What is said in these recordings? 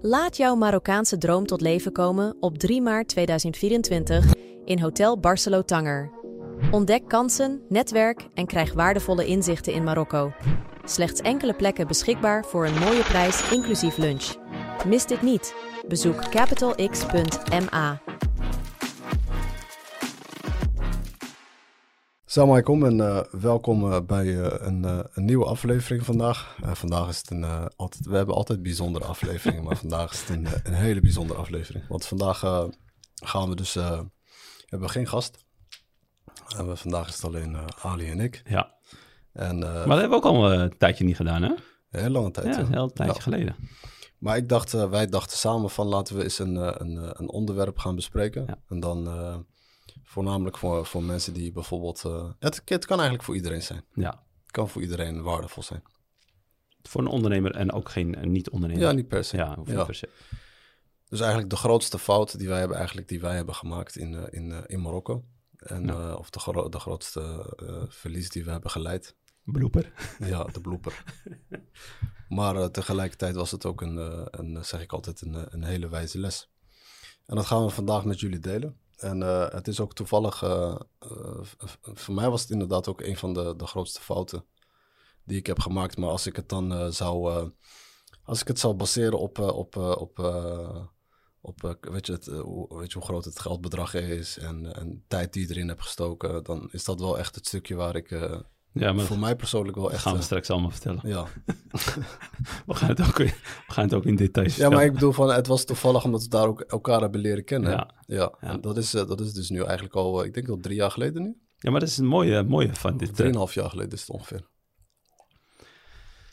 Laat jouw Marokkaanse droom tot leven komen op 3 maart 2024 in Hotel Barcelo Tanger. Ontdek kansen, netwerk en krijg waardevolle inzichten in Marokko. Slechts enkele plekken beschikbaar voor een mooie prijs inclusief lunch. Mis dit niet. Bezoek capitalx.ma. Salam alaikum en uh, welkom uh, bij uh, een, een, nieuwe aflevering vandaag. vandaag is het een, altijd, we hebben altijd bijzondere afleveringen, maar vandaag is het een, een, hele bijzondere aflevering. Want vandaag gaan we dus, we hebben geen gast. vandaag is het alleen Ali en ik. Ja, en, maar dat hebben we ook al een tijdje niet gedaan hè? Een hele lange tijd. Ja, een heel tijdje ja. geleden. Maar ik dacht, wij dachten samen van laten we eens een, een, een onderwerp gaan bespreken. Ja. En dan Voornamelijk voor, voor mensen die bijvoorbeeld... Uh, het, het kan eigenlijk voor iedereen zijn. Ja. Het kan voor iedereen waardevol zijn. Voor een ondernemer en ook geen niet-ondernemer. Ja, niet per se. Ja, ja. per se. Dus eigenlijk de grootste fout die wij hebben, eigenlijk, die wij hebben gemaakt in, uh, in, uh, in Marokko. En, ja. of de, gro de grootste verlies die we hebben geleid. Blooper. Ja, de blooper. maar tegelijkertijd was het ook een, een zeg ik altijd, een, een hele wijze les. En dat gaan we vandaag met jullie delen. En uh, het is ook toevallig, uh, uh, voor mij was het inderdaad ook een van de, de grootste fouten die ik heb gemaakt. Maar als ik het dan zou, als ik het zou baseren op, op, op, op weet, je het, weet je hoe groot het geldbedrag is en, en tijd die je erin hebt gestoken, dan is dat wel echt het stukje waar ik ja, maar voor mij persoonlijk wel echt... gaan we straks allemaal vertellen. Ja. we, gaan het ook, we gaan het ook in details Ja, maar ik bedoel van, het was toevallig omdat we daar ook elkaar hebben leren kennen. Ja. Ja, En dat is, dat is dus nu eigenlijk al, ik denk al drie jaar geleden nu. Ja, maar dat is een mooie, mooie van dit. Drieënhalf jaar geleden is het ongeveer.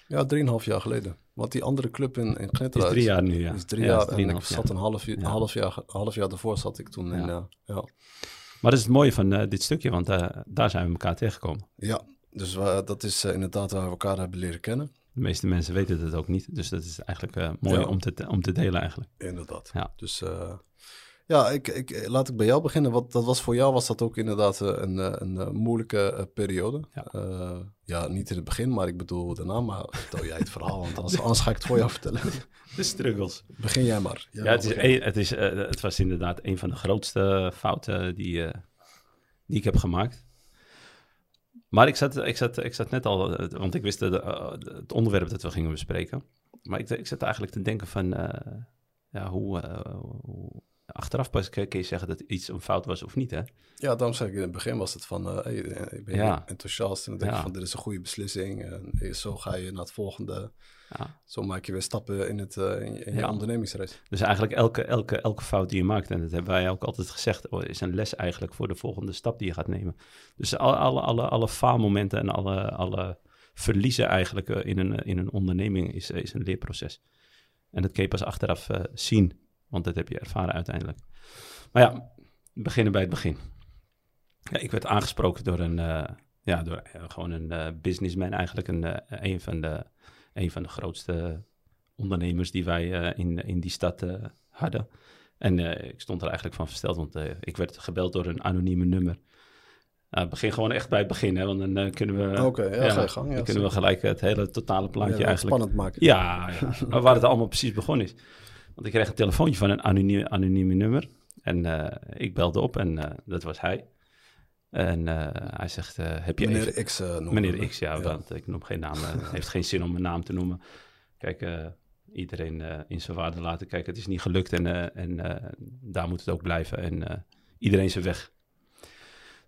Ja, drieënhalf jaar geleden. Want die andere club in, in Knetteruit... Is drie jaar nu, ja. Is drie jaar. en ik zat een half, ja. half, jaar, half jaar daarvoor zat ik toen in... ja. Maar dat is het mooie van uh, dit stukje, want uh, daar zijn we elkaar tegengekomen. Ja, dus we, dat is uh, inderdaad waar we elkaar hebben leren kennen. De meeste mensen weten het ook niet. Dus dat is eigenlijk uh, mooi ja. om, te, om te delen eigenlijk. Inderdaad. Ja. Dus ja, ik, ik, laat ik bij jou beginnen. Wat, dat was voor jou was dat ook inderdaad een, een, een moeilijke periode. Ja. ja. niet in het begin, maar ik bedoel daarna. Maar vertel jij het verhaal, want anders, anders ga ik het voor jou vertellen. De struggles. Begin jij maar. Jij ja, het, is een, het, is, het was inderdaad een van de grootste fouten die, die ik heb gemaakt. Maar ik zat, ik, zat, ik zat net al, eh, want ik wist de, uh, het onderwerp dat we gingen bespreken. Maar ik, ik zat eigenlijk te denken van, uh, ja, hoe, uh, hoe, achteraf pas kun je zeggen dat iets een fout was of niet, hè? Ja, daarom zeg ik in het begin was het van, hey, ik ben ja. enthousiast en dan denk ja. van, dit is een goede beslissing. En zo ga je naar het volgende ja. Zo maak je weer stappen in, het, uh, in, in je ondernemingsreis. Dus eigenlijk elke, elke, elke fout die je maakt, en dat hebben wij ook altijd gezegd, oh, is een les eigenlijk voor de volgende stap die je gaat nemen. Dus alle, alle, alle, alle faalmomenten en alle, alle verliezen eigenlijk uh, in, een, in een onderneming is, is een leerproces. En dat kun je pas achteraf uh, zien, want dat heb je ervaren uiteindelijk. Maar ja, beginnen bij het begin. Ja, ik werd aangesproken door een, ja, door gewoon een businessman eigenlijk, een, een van de een van de grootste ondernemers die wij uh, in, in die stad uh, hadden. En uh, ik stond er eigenlijk van versteld, want ik werd gebeld door een anonieme nummer. Nou, begin gewoon echt bij het begin, hè, want dan kunnen we, okay, ja, ja, gang, ja, dan kunnen we gelijk het hele totale plaatje eigenlijk... spannend maken. Ja, ja waar het allemaal precies begonnen is. Want ik kreeg een telefoontje van een anonieme, anonieme nummer. En ik belde op en dat was hij. En uh, hij zegt, uh, heb je Meneer even... X uh, Meneer X, ja, ja. Want ik noem geen naam. Het heeft geen zin om mijn naam te noemen. Kijk, iedereen in zijn waarde laten. Kijk, het is niet gelukt en, en daar moet het ook blijven. En iedereen zijn weg.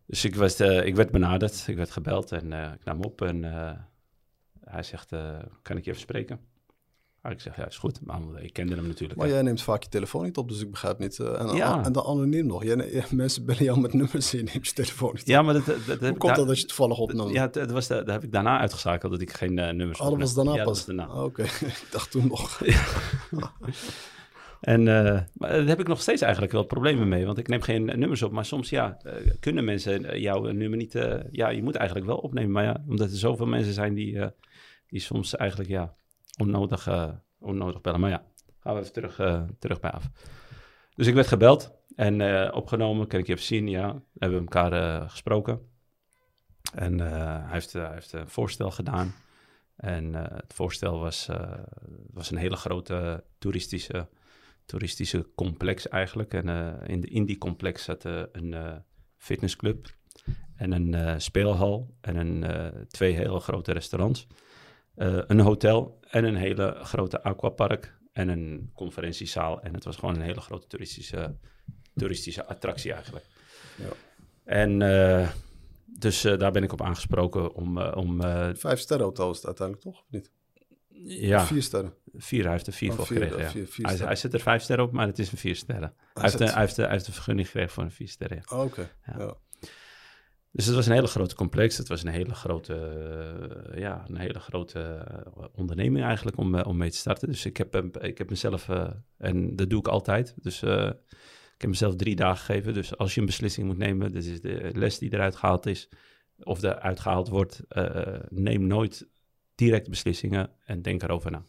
Dus ik, was, ik werd benaderd, ik werd gebeld en ik nam op. En hij zegt, kan ik je even spreken? Maar ik zeg, ja, is goed. Maar ik kende hem natuurlijk. Maar jij neemt vaak je telefoon niet op, dus ik begrijp niet. Uh, en, ja. en dan anoniem nog. Jij, mensen bellen jou met nummers en je neemt je telefoon niet Ja, maar dat, dat, Hoe komt dat dat je toevallig opnam? Ja, dat, was dat heb ik daarna uitgeschakeld, dat ik geen uh, nummers Oh, dat was daarna ja, pas? daarna. Oh, Oké, okay. ik dacht toen nog. en uh, maar daar heb ik nog steeds eigenlijk wel problemen mee, want ik neem geen nummers op. Maar soms, ja, kunnen mensen jouw nummer niet... ja, je moet eigenlijk wel opnemen. Maar ja, omdat er zoveel mensen zijn die, die soms eigenlijk, ja, onnodig onnodig bellen. Maar ja, gaan we even terug, uh, terug bij af. Dus ik werd gebeld en uh, opgenomen. Kan ik je even zien? Ja, hebben we elkaar uh, gesproken. En hij heeft, hij heeft een voorstel gedaan. En het voorstel was, was een hele grote toeristische, toeristische complex eigenlijk. En in, in die complex zat een fitnessclub en een speelhal en een, twee hele grote restaurants. Een hotel en een hele grote aquapark en een conferentiezaal. En het was gewoon een hele grote toeristische, toeristische attractie eigenlijk. Ja. En uh, dus uh, daar ben ik op aangesproken om... Om Vijf sterren hotel is het uiteindelijk toch, of niet? Ja. Vier sterren. Vier, hij heeft er vier oh, voor gekregen, ja. Vier, vier hij, hij, zet er vijf sterren op, maar het is een vier sterren. Hij, heeft, hij, heeft, hij heeft een vergunning gekregen voor een vier sterren, ja. Oh, oké, okay. ja. Dus het was een hele grote complex. Het was een hele grote, uh, ja, een hele grote uh, onderneming eigenlijk om, uh, om mee te starten. Dus ik heb, ik heb mezelf, en dat doe ik altijd, dus ik heb mezelf drie dagen gegeven. Dus als je een beslissing moet nemen, dit is de les die eruit gehaald is, of eruit gehaald wordt, neem nooit direct beslissingen en denk erover na.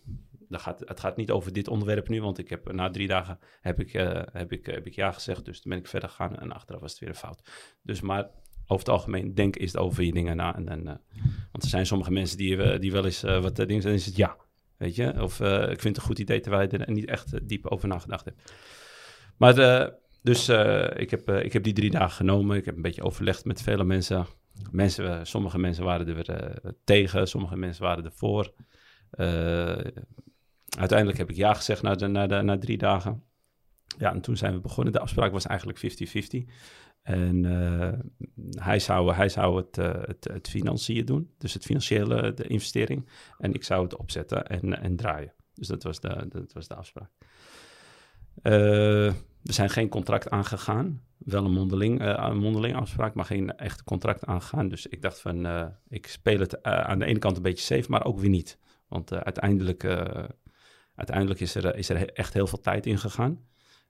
Dat gaat, het gaat niet over dit onderwerp nu, want ik heb na drie dagen heb ik, heb ik, heb ik ja gezegd. Dus toen ben ik verder gegaan en achteraf was het weer een fout. Dus maar over het algemeen denk is over je dingen na. En, dan, uh, want er zijn sommige mensen die, uh, die wel eens uh, wat dingen zijn, is het ja. Weet je? Of ik vind het een goed idee terwijl je er niet echt diep over nagedacht hebt. Maar dus ik, heb, ik heb die drie dagen genomen. Ik heb een beetje overlegd met vele mensen. mensen sommige mensen waren er tegen, sommige mensen waren er voor. uiteindelijk heb ik ja gezegd na, de, na, de, na drie dagen. Ja, en toen zijn we begonnen. De afspraak was eigenlijk 50-50. En uh, hij zou, hij zou het, uh, het, financiën doen, dus het financiële, de investering. En ik zou het opzetten en, en draaien. Dus dat was de, dat was de afspraak. Uh, er zijn geen contract aangegaan. Wel een mondeling, een mondeling afspraak, maar geen echt contract aangegaan. Dus ik dacht van, ik speel het aan de ene kant een beetje safe, maar ook weer niet. Want uiteindelijk, uiteindelijk is, er, is er echt heel veel tijd in gegaan.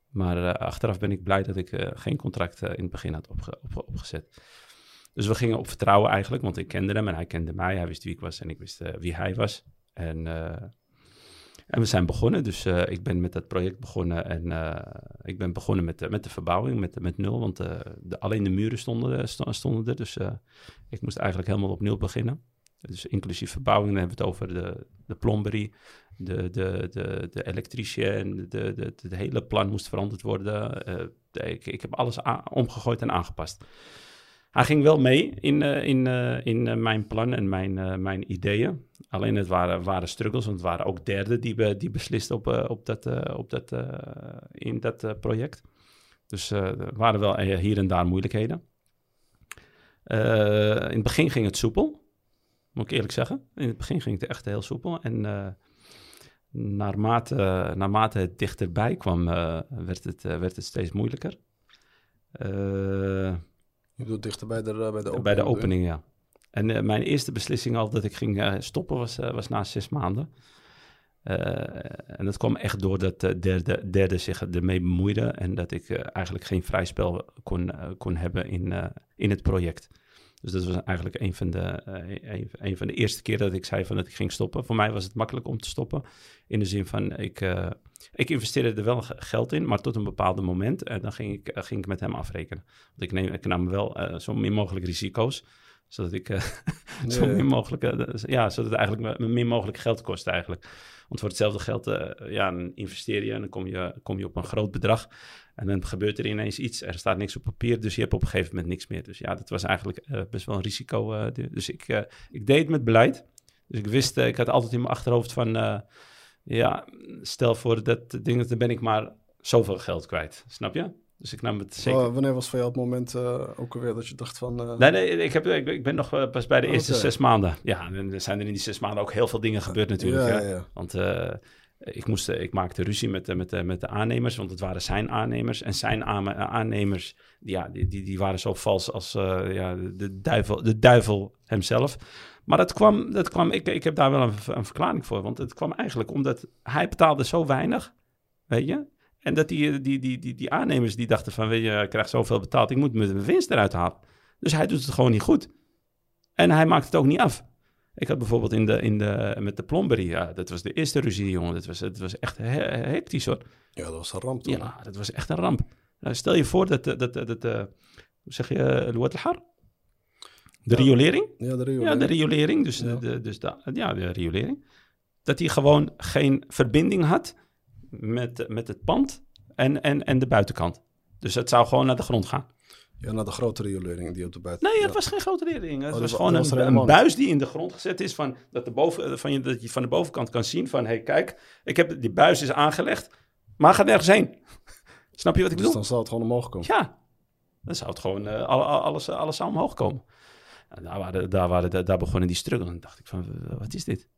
Maar uh, achteraf ben ik blij dat ik uh, geen contract uh, in het begin had opge op opgezet. Dus we gingen op vertrouwen eigenlijk, want ik kende hem en hij kende mij. Hij wist wie ik was en ik wist wie hij was. En, en we zijn begonnen, dus ik ben met dat project begonnen. En ik ben begonnen met, met de verbouwing, met, met nul. Want alleen de muren stonden, stonden er, dus ik moest eigenlijk helemaal opnieuw beginnen. Dus inclusief verbouwing, dan hebben we het over de, de plomberie, de, de, de, de elektricien, de, de, de, hele plan moest veranderd worden. Uh, ik, ik heb alles omgegooid en aangepast. Hij ging wel mee in, uh, in, uh, in mijn plan en mijn, mijn ideeën. Alleen het waren, waren struggles, want het waren ook derden die, be, die beslisten op, op dat, op dat, in dat project. Dus er waren wel hier en daar moeilijkheden. in het begin ging het soepel, moet ik eerlijk zeggen. In het begin ging het echt heel soepel. En naarmate, naarmate het dichterbij kwam, uh, werd, het, uh, werd het steeds moeilijker. Je bedoelt dichter bij de, bij de opening? Bij de opening, ja. En mijn eerste beslissing al dat ik ging stoppen was, was na zes maanden. en dat kwam echt doordat de derde, derde zich ermee bemoeide en dat ik eigenlijk geen vrij spel kon, kon hebben in, in het project. Dus dat was eigenlijk een van, de, uh, een, een, van de eerste keer dat ik zei van dat ik ging stoppen. Voor mij was het makkelijk om te stoppen. In de zin van, ik, uh, ik investeerde er wel geld in, maar tot een bepaald moment. En dan ging ik, ging ik met hem afrekenen. Want ik, neem, ik nam wel zo min mogelijk risico's zodat ik uh, zo min mogelijk, uh, ja, zodat het eigenlijk me min mogelijk geld kost eigenlijk. Want voor hetzelfde geld, uh, ja, dan investeer je en dan kom je, kom je op een groot bedrag. En dan gebeurt er ineens iets. Er staat niks op papier, dus je hebt op een gegeven moment niks meer. Dus ja, dat was eigenlijk best wel een risico. dus ik, ik deed het met beleid. Dus ik wist, ik had altijd in mijn achterhoofd van, ja, stel voor dat ding, dan ben ik maar zoveel geld kwijt. Snap je? Dus ik nam het zeker. wanneer was voor jou het moment uh, ook alweer dat je dacht van... Uh... Nee, nee ik, heb, ik, ik, ben nog uh, pas bij de eerste zes maanden. Ja, en er zijn er in die zes maanden ook heel veel dingen gebeurd natuurlijk. Ja, ja. Want ik, moest, ik maakte ruzie met, met, met de aannemers, want het waren zijn aannemers. En zijn aannemers, ja, die, die, die waren zo vals als ja, de, duivel, de duivel hemzelf. Maar dat kwam, dat kwam ik, ik heb daar wel een, een verklaring voor. Want het kwam eigenlijk omdat hij betaalde zo weinig, weet je... En dat die, die, die, die, die aannemers die dachten van, weet je, ik krijg zoveel betaald, ik moet mijn winst eruit halen. Dus hij doet het gewoon niet goed. En hij maakt het ook niet af. Ik had bijvoorbeeld in de, in de, met de plomberie, ja, dat was de eerste ruzie, jongen. Dat was, dat was echt hectisch, hoor. Ja, dat was een ramp, toch? Ja, dat was echt een ramp. Nou, stel je voor dat, dat, dat, dat, uh, hoe zeg je, Louat al-Har? De riolering? Ja, de riolering. Ja, de riolering. Dus, Ja. De, dus da- ja, de riolering. Dat hij gewoon geen verbinding had met, met het pand en, en, en de buitenkant. Dus het zou gewoon naar de grond gaan. Ja, naar de grote riolering die op de buiten... Nee, het was geen grote riolering. Het Oh, was gewoon was een, een buis die in de grond gezet is. Van, dat, de boven, van je, dat je van de bovenkant kan zien van... hé, hey, kijk, ik heb, die buis is aangelegd, maar gaat nergens heen. Snap je wat ik Dus bedoel? dan zal het gewoon omhoog komen. Ja, dan zou het gewoon, eh, al- alles, alles zou omhoog komen. En daar, waren, daar, waren, daar begonnen die struggle. En dacht ik van, wat is dit?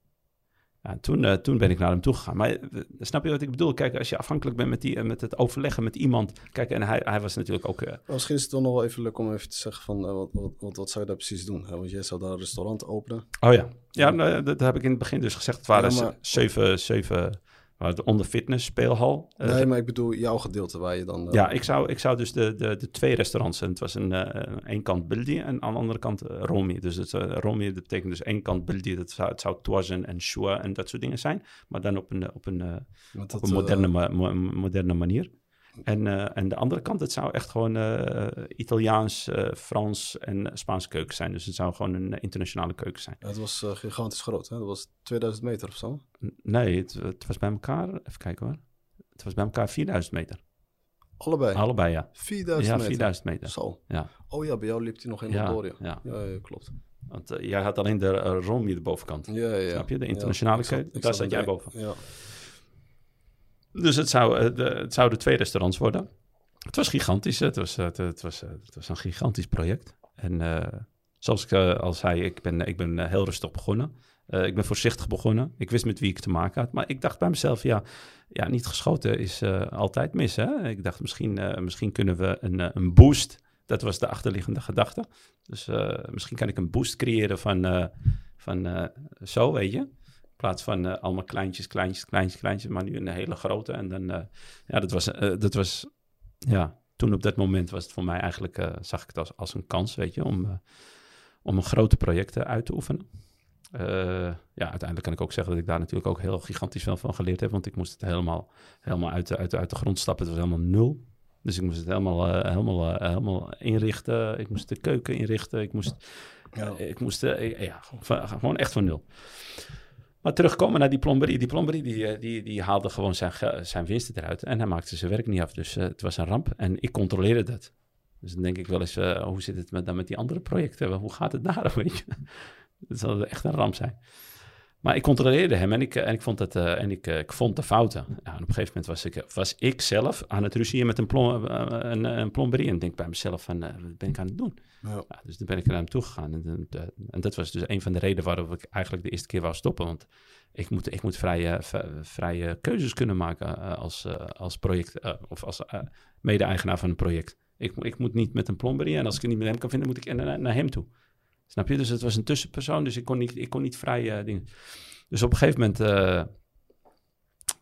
Ja, en toen, eh, toen ben ik naar hem toe gegaan. Maar eh, snap je wat ik bedoel? Kijk, als je afhankelijk bent met, die, eh, met het overleggen met iemand. Kijk, en hij, hij was natuurlijk ook... Misschien is het dan nog wel even leuk om even te zeggen van wat, wat, wat, wat zou je daar precies doen? hè? Want jij zou daar een restaurant openen. Oh ja, ja nou, dat heb ik in het begin dus gezegd. Het waren Ja, maar- zeven, zeven waren onder fitness, speelhal. Eh, nee, maar ik bedoel jouw gedeelte waar je dan... eh, Ja, ik zou, ik zou dus de, de, de twee restaurants. En het was een, eh, één kant Bildi en aan de andere kant Romi. Dus het, Romi dat betekent dus één kant Bildi. Dat zou, het zou Toisen en Shua en dat soort dingen zijn. Maar dan op een, op een, op een moderne, moderne manier. En, eh, en de andere kant, het zou echt gewoon eh, Italiaans, eh, Frans en Spaanse keuken zijn. Dus het zou gewoon een internationale keuken zijn. het was gigantisch groot, hè? Dat was 2000 meter of zo. N- Nee, het, het was bij elkaar, even kijken hoor. Het was bij elkaar 4000 meter. Allebei. Allebei, ja. 4000 Ja, meter. 4000 meter. Zo. Ja. Oh ja, bij jou liep hij nog helemaal Ja, door, ja. ja. Ja, ja, klopt. Want jij had alleen de uh, Romy de bovenkant. Ja, ja. Snap je? De internationale keuken, daar zat jij boven. Ja. Dus het, zou, eh, de, zouden twee restaurants worden. Het was gigantisch. Het was, eh, het, het was, eh, het was een gigantisch project. En zoals ik eh, al zei, ik ben, ik ben heel rustig begonnen. Ik ben voorzichtig begonnen. Ik wist met wie ik te maken had. Maar ik dacht bij mezelf, ja, ja niet geschoten is altijd mis. Hè? Ik dacht, misschien, misschien kunnen we een, een boost. Dat was de achterliggende gedachte. Dus misschien kan ik een boost creëren van, van zo, weet je. Plaats van eh, allemaal kleintjes, kleintjes, kleintjes, kleintjes, maar nu een hele grote. En dan, eh, ja, dat was, eh, dat was, ja, toen op dat moment was het voor mij eigenlijk, zag ik het als, als een kans, weet je, om, om een grote project eh, uit te oefenen. Ja, uiteindelijk kan ik ook zeggen dat ik daar natuurlijk ook heel gigantisch veel van geleerd heb, want ik moest het helemaal, helemaal uit, de, uit, de, uit de grond stappen. Het was helemaal nul. Dus ik moest het helemaal, helemaal, helemaal inrichten. Ik moest de keuken inrichten. Ik moest, Ja. ik moest ja, gewoon- gewoon echt van nul. Maar terugkomen naar die plomberie. Die plomberie die, eh, die, die haalde gewoon zijn, zijn winsten eruit. En hij maakte zijn werk niet af. Dus eh, het was een ramp. En ik controleerde dat. Dus dan denk ik wel eens, eh, hoe zit het met, dan met die andere projecten? Hoe gaat het daar, weet je? Dat zal echt een ramp zijn. Maar ik controleerde hem en ik, eh, en ik, vond, het, eh, en ik, eh, ik vond de fouten. Ja, en op een gegeven moment was ik, was ik zelf aan het ruzien met een, plom, een, een plomberie. En ik denk bij mezelf van, wat ben ik aan het doen? Ja. Ja, dus toen ben ik naar hem toe gegaan. En, en, dat was dus een van de redenen waarom ik eigenlijk de eerste keer wou stoppen. Want ik moet, ik moet vrije, vrije keuzes kunnen maken als, als project of als mede-eigenaar van een project. Ik, moet- ik moet niet met een plomberie en als ik het niet met hem kan vinden, moet ik naar, naar hem toe. Snap je? Dus het was een tussenpersoon, dus ik kon niet, ik kon niet vrij eh, dingen. Dus op een gegeven moment, eh,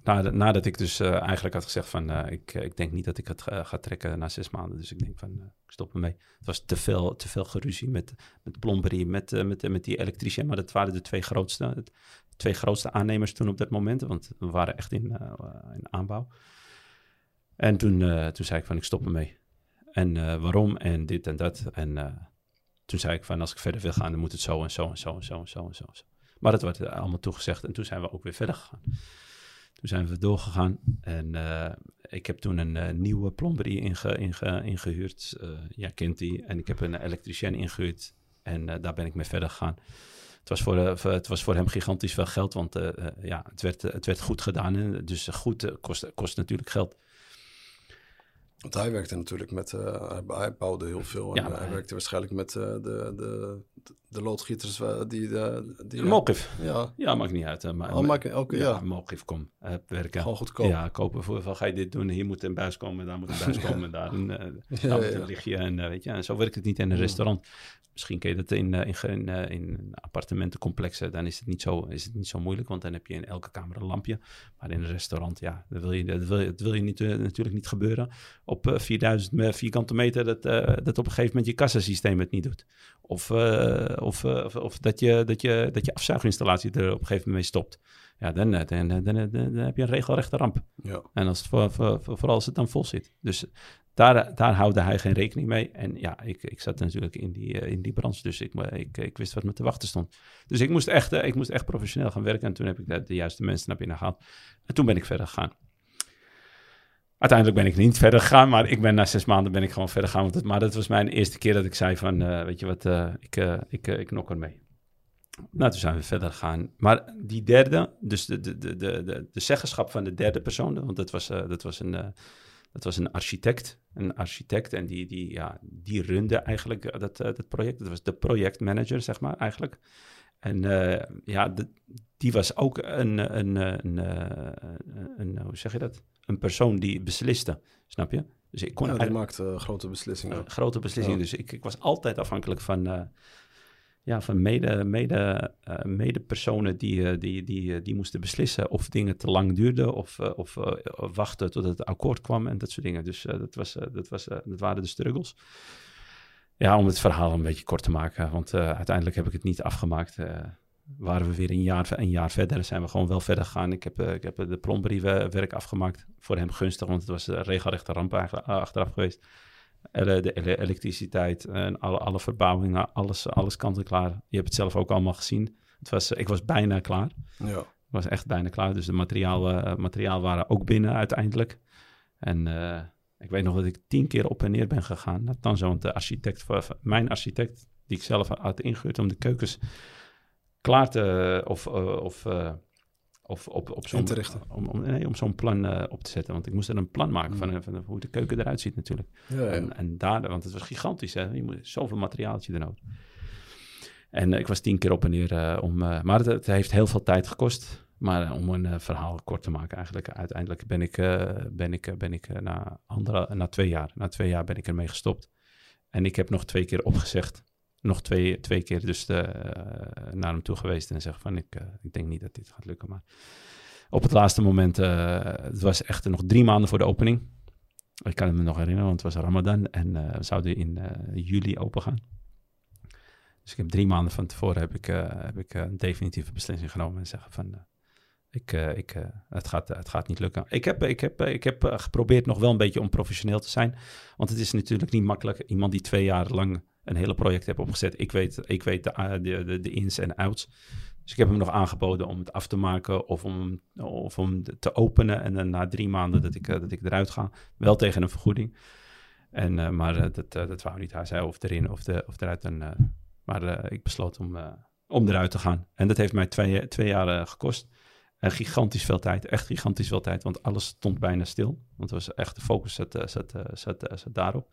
nadat, nadat ik dus eh, eigenlijk had gezegd van, ik, ik denk niet dat ik het ga, trekken na zes maanden. Dus ik denk van, ik stop ermee. Het was te veel, te veel geruzie met, met de plomberie, met, met, met die elektricien. Maar dat waren de twee grootste, het- twee grootste aannemers toen op dat moment. Want we waren echt in, in aanbouw. En toen, toen zei ik van, ik stop ermee. En waarom en dit en dat. En toen zei ik van, als ik verder wil gaan, dan moet het zo en zo en zo en zo en zo en zo. en zo. Maar dat werd allemaal toegezegd en toen zijn we ook weer verder gegaan. Toen zijn we doorgegaan en eh, ik heb toen een eh, nieuwe plomberie inge, inge, ingehuurd. Eh, ja, kent die. En ik heb een elektricien ingehuurd en eh, daar ben ik mee verder gegaan. Het was, voor, eh, het was voor hem gigantisch veel geld, want eh, eh, ja, het, werd, het werd goed gedaan. En dus goed eh, kost, kost natuurlijk geld. Want hij werkte natuurlijk met, eh, hij, bouwde heel veel. En Ja, hij werkte waarschijnlijk met eh, de, de, de, loodgieters eh, die... de die Mokif. Ja, Ja, maakt niet uit. eh, Maar, oh, maak, ook, ja, ja, Mokif, kom. eh, werken. gewoon goedkoop. Ja, kopen voor van ga je dit doen, hier moet een buis komen, daar moet een buis komen, daar een, eh, Ja, daar moet een lichtje. En, eh, weet je, en zo werkt het niet in een restaurant. Misschien ken je dat in, eh, in, in, eh, in appartementencomplexen, dan is het, niet zo, is het niet zo moeilijk, want dan heb je in elke kamer een lampje. Maar in een restaurant, ja, dat wil je, dat wil dat wil je niet, eh, natuurlijk niet gebeuren. op eh, 4000 me- vierkante meter dat, eh, dat op een gegeven moment je kassasysteem het niet doet. Of, eh, of, eh, of, of dat, je, dat, je, dat je afzuiginstallatie er op een gegeven moment mee stopt. Ja, dan, eh, dan, dan, dan, heb je een regelrechte ramp. Ja. En als het voor, voor, voor- vooral als het dan vol zit. Dus daar, daar houdde hij geen rekening mee. En ja, ik, ik zat natuurlijk in die, eh, in die branche, dus ik, ik, ik wist wat me te wachten stond. Dus ik moest echt, eh, ik moest echt professioneel gaan werken. En toen heb ik de, de juiste mensen naar binnen gehaald. En toen ben ik verder gegaan. Uiteindelijk ben ik niet verder gegaan, maar ik ben na zes maanden ben ik gewoon verder gegaan. Want maar dat was mijn eerste keer dat ik zei van, eh, weet je wat, eh, ik, eh, ik, ik nok er mee. Nou, toen zijn we verder gegaan. Maar die derde, dus de, de, de, de, de, zeggenschap van de derde persoon, want dat was, dat was, een, dat was een architect. Een architect en die, die, ja, die runde eigenlijk dat, dat project. Dat was de projectmanager, zeg maar, eigenlijk. En ja, die was ook een, een, een, een, hoe zeg je dat? Een persoon die besliste, snap je? Dus ik kon Ja, die maakt eh, grote beslissingen. grote beslissing. Ja. Dus ik, ik was altijd afhankelijk van, eh, ja, van mede, mede, eh, medepersonen die, die, die, die moesten beslissen of dingen te lang duurden of, of wachten tot het akkoord kwam en dat soort dingen. Dus dat, was, dat, was, dat waren de struggles. Ja, om het verhaal een beetje kort te maken, want uiteindelijk heb ik het niet afgemaakt. Eh, waren we weer een jaar, een jaar verder, zijn we gewoon wel verder gegaan. Ik heb, eh, ik heb de plomberiewerk afgemaakt, voor hem gunstig, want het was een regelrechte ramp eh, achteraf geweest. De ele- elektriciteit en alle, alle verbouwingen, alles, alles kant en klaar. Je hebt het zelf ook allemaal gezien. Het was, ik was bijna klaar. Ja. Ik was echt bijna klaar. Dus de materiaal, eh, materiaal waren ook binnen uiteindelijk. En eh, ik weet nog dat ik tien keer op en neer ben gegaan. Dat dan zo, want de architect, mijn architect, die ik zelf had ingehuurd om de keukens klaar te, of, eh, of, eh, of op, op zo'n. Om, om, nee, om zo'n plan eh, op te zetten. Want ik moest er een plan maken Mm. van, eh, van hoe de keuken eruit ziet natuurlijk. Ja, ja. En, en daar, want het was gigantisch, hè? Je moet zoveel materiaaltje er nodig. En eh, ik was tien keer op en neer eh, om. eh, maar het, het heeft heel veel tijd gekost. Maar eh, om een eh, verhaal kort te maken, eigenlijk, uiteindelijk ben ik, eh, ben ik, eh, ben ik eh, na, andere, na twee jaar, na twee jaar ben ik ermee gestopt. En ik heb nog twee keer opgezegd. Nog twee, twee keer dus de, eh, naar hem toe geweest en zeggen van ik, eh, ik denk niet dat dit gaat lukken. Maar op het laatste moment, eh, het was echt nog drie maanden voor de opening. Ik kan me nog herinneren, want het was Ramadan en we zouden in juli open gaan. Dus ik heb drie maanden van tevoren heb ik, heb ik een definitieve beslissing genomen en zeggen van ik, ik, het, gaat, het gaat niet lukken. Ik heb, ik heb, ik heb geprobeerd nog wel een beetje om professioneel te zijn, want het is natuurlijk niet makkelijk. Iemand die twee jaar lang een hele project heeft opgezet, ik weet, ik weet de, eh, de, de, de ins en outs. Dus ik heb hem nog aangeboden om het af te maken of om, of om te openen. En dan na drie maanden dat ik, eh, dat ik eruit ga, wel tegen een vergoeding. En, eh, maar dat, dat wou niet. Hij zei of erin of, de, of eruit. En, maar ik besloot om, om eruit te gaan. En dat heeft mij twee, twee jaar gekost. En gigantisch veel tijd, echt gigantisch veel tijd, want alles stond bijna stil. Want het was echt de focus zat, zat, zat daarop.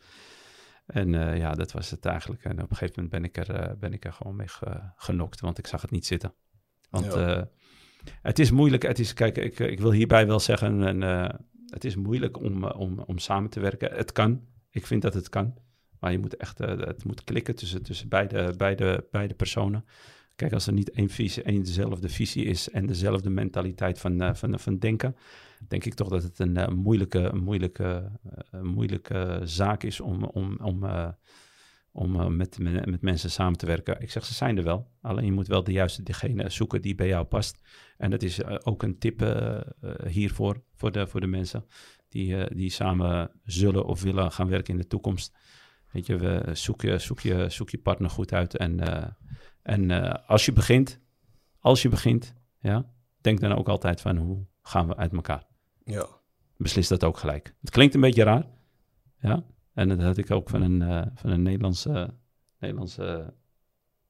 En eh, ja, dat was het eigenlijk. En op een gegeven moment ben ik er, eh, ben ik er gewoon mee ge- genokt, want ik zag het niet zitten. Want Ja. eh, het is moeilijk. Het is, kijk, ik, ik wil hierbij wel zeggen, en, het is moeilijk om, om, om samen te werken. Het kan. Ik vind dat het kan. Maar je moet echt, het moet klikken tussen, tussen beide, beide, beide personen. Kijk, als er niet één visie, één dezelfde visie is en dezelfde mentaliteit van, eh, van, van denken, denk ik toch dat het een eh, moeilijke, moeilijke, eh, moeilijke zaak is om, om, om, om met, met, mensen samen te werken. Ik zeg, ze zijn er wel. Alleen je moet wel de juiste degene zoeken die bij jou past. En dat is ook een tip hiervoor, voor de, voor de mensen die, die samen zullen of willen gaan werken in de toekomst. Weet je, we, zoek, je, zoek, je, zoek je partner goed uit. En, en eh, als je begint, als je begint, ja, denk dan ook altijd van hoe gaan we uit elkaar. Ja. Beslis dat ook gelijk. Het klinkt een beetje raar, ja. En dat had ik ook van een, eh, van een Nederlandse, Nederlandse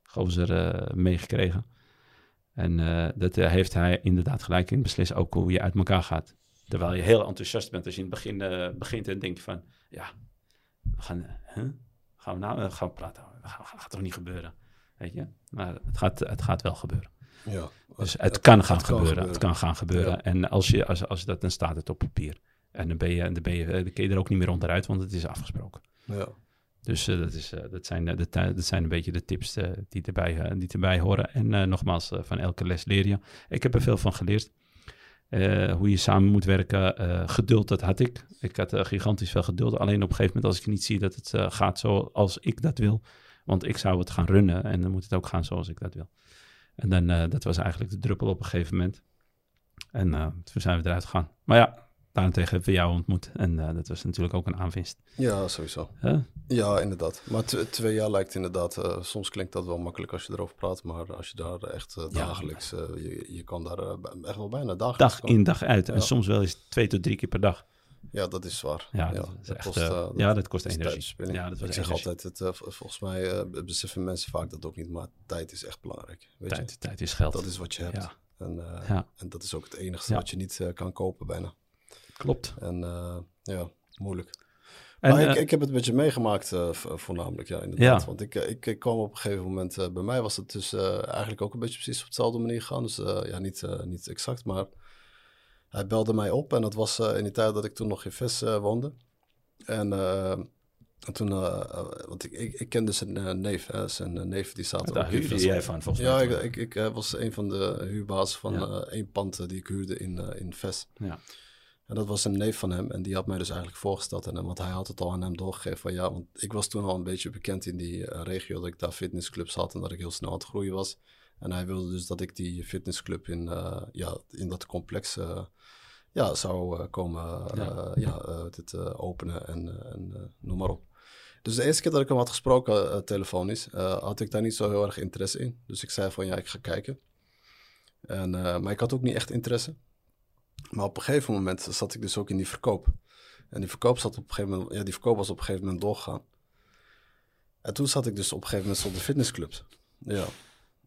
gozer eh, meegekregen. En dat heeft hij inderdaad gelijk in. Beslis ook hoe je uit elkaar gaat. Terwijl je heel enthousiast bent als je in het begin begint en denk je van... Ja, we gaan, huh? gaan we nou gaan we praten? Dat gaat, gaat toch niet gebeuren? Weet je? Maar het gaat, het gaat wel gebeuren. ja. Dus het, kan gaan gebeuren. Het kan gaan gebeuren. Ja. En als je, als, als dat, dan staat het op papier. En dan ben je, dan ben je, dan kun je er ook niet meer onderuit, want het is afgesproken. Ja. Dus eh, dat, is, eh, dat, zijn, eh, de, dat zijn een beetje de tips eh, die, erbij, eh, die erbij horen. En eh, nogmaals, eh, van elke les leer je. Ik heb er veel van geleerd. Eh, hoe je samen moet werken. Eh, geduld, dat had ik. Ik had eh, gigantisch veel geduld. Alleen op een gegeven moment als ik niet zie dat het eh, gaat zoals ik dat wil. Want ik zou het gaan runnen en dan moet het ook gaan zoals ik dat wil. En dan, eh, dat was eigenlijk de druppel op een gegeven moment. En eh, toen zijn we eruit gegaan. Maar ja, daarentegen hebben we jou ontmoet. En eh, dat was natuurlijk ook een aanwinst. Ja, sowieso. Huh? Ja, inderdaad. Maar tw- twee jaar lijkt inderdaad, soms klinkt dat wel makkelijk als je erover praat, maar als je daar echt Ja. dagelijks, je, je kan daar echt wel bijna dagelijks Dag in, dag uit. En soms wel eens twee tot drie keer per dag. Ja, dat is zwaar. Ja, dat echt, kost, ja, dat kost energie. Ja, dat was Ik zeg energie. altijd, het, eh, volgens mij eh, beseffen mensen vaak dat ook niet, maar tijd is echt belangrijk. Weet je? Tijd, tijd is geld. Dat is wat je hebt. Ja. En, eh, Ja. en dat is ook het enige wat je niet kan kopen bijna. Klopt. En ja, moeilijk. En, maar ik, ik heb het met je meegemaakt, vo- voornamelijk, ja, inderdaad. Want ik, ik, ik kwam op een gegeven moment, bij mij was het dus eigenlijk ook een beetje precies op dezelfde manier gegaan. Dus ja, niet, niet exact, maar hij belde mij op. En dat was eh, in die tijd dat ik toen nog in Ves eh, woonde. En, eh, en toen, want ik, ik, ik kende zijn neef, hè, zijn neef die zaten daar huurde jij van, volgens Ja, mij. ik, ik, ik eh, was een van de huurbazen van Ja. één pand die ik huurde in, in Ves. Ja. En dat was een neef van hem. En die had mij dus eigenlijk voorgesteld aan hem. Want hij had het al aan hem doorgegeven van ja, want ik was toen al een beetje bekend in die regio. Dat ik daar fitnessclubs had en dat ik heel snel aan het groeien was. En hij wilde dus dat ik die fitnessclub in, eh, ja, in dat complex eh, ja, zou eh, komen Ja. ja, dit, openen en, en noem maar op. Dus de eerste keer dat ik hem had gesproken telefonisch, had ik daar niet zo heel erg interesse in. Dus ik zei van ja, ik ga kijken. En, maar ik had ook niet echt interesse. Maar op een gegeven moment zat ik dus ook in die verkoop. En die verkoop, zat op een gegeven moment, ja, die verkoop was op een gegeven moment doorgegaan. En toen zat ik dus op een gegeven moment op de fitnessclubs. Ja.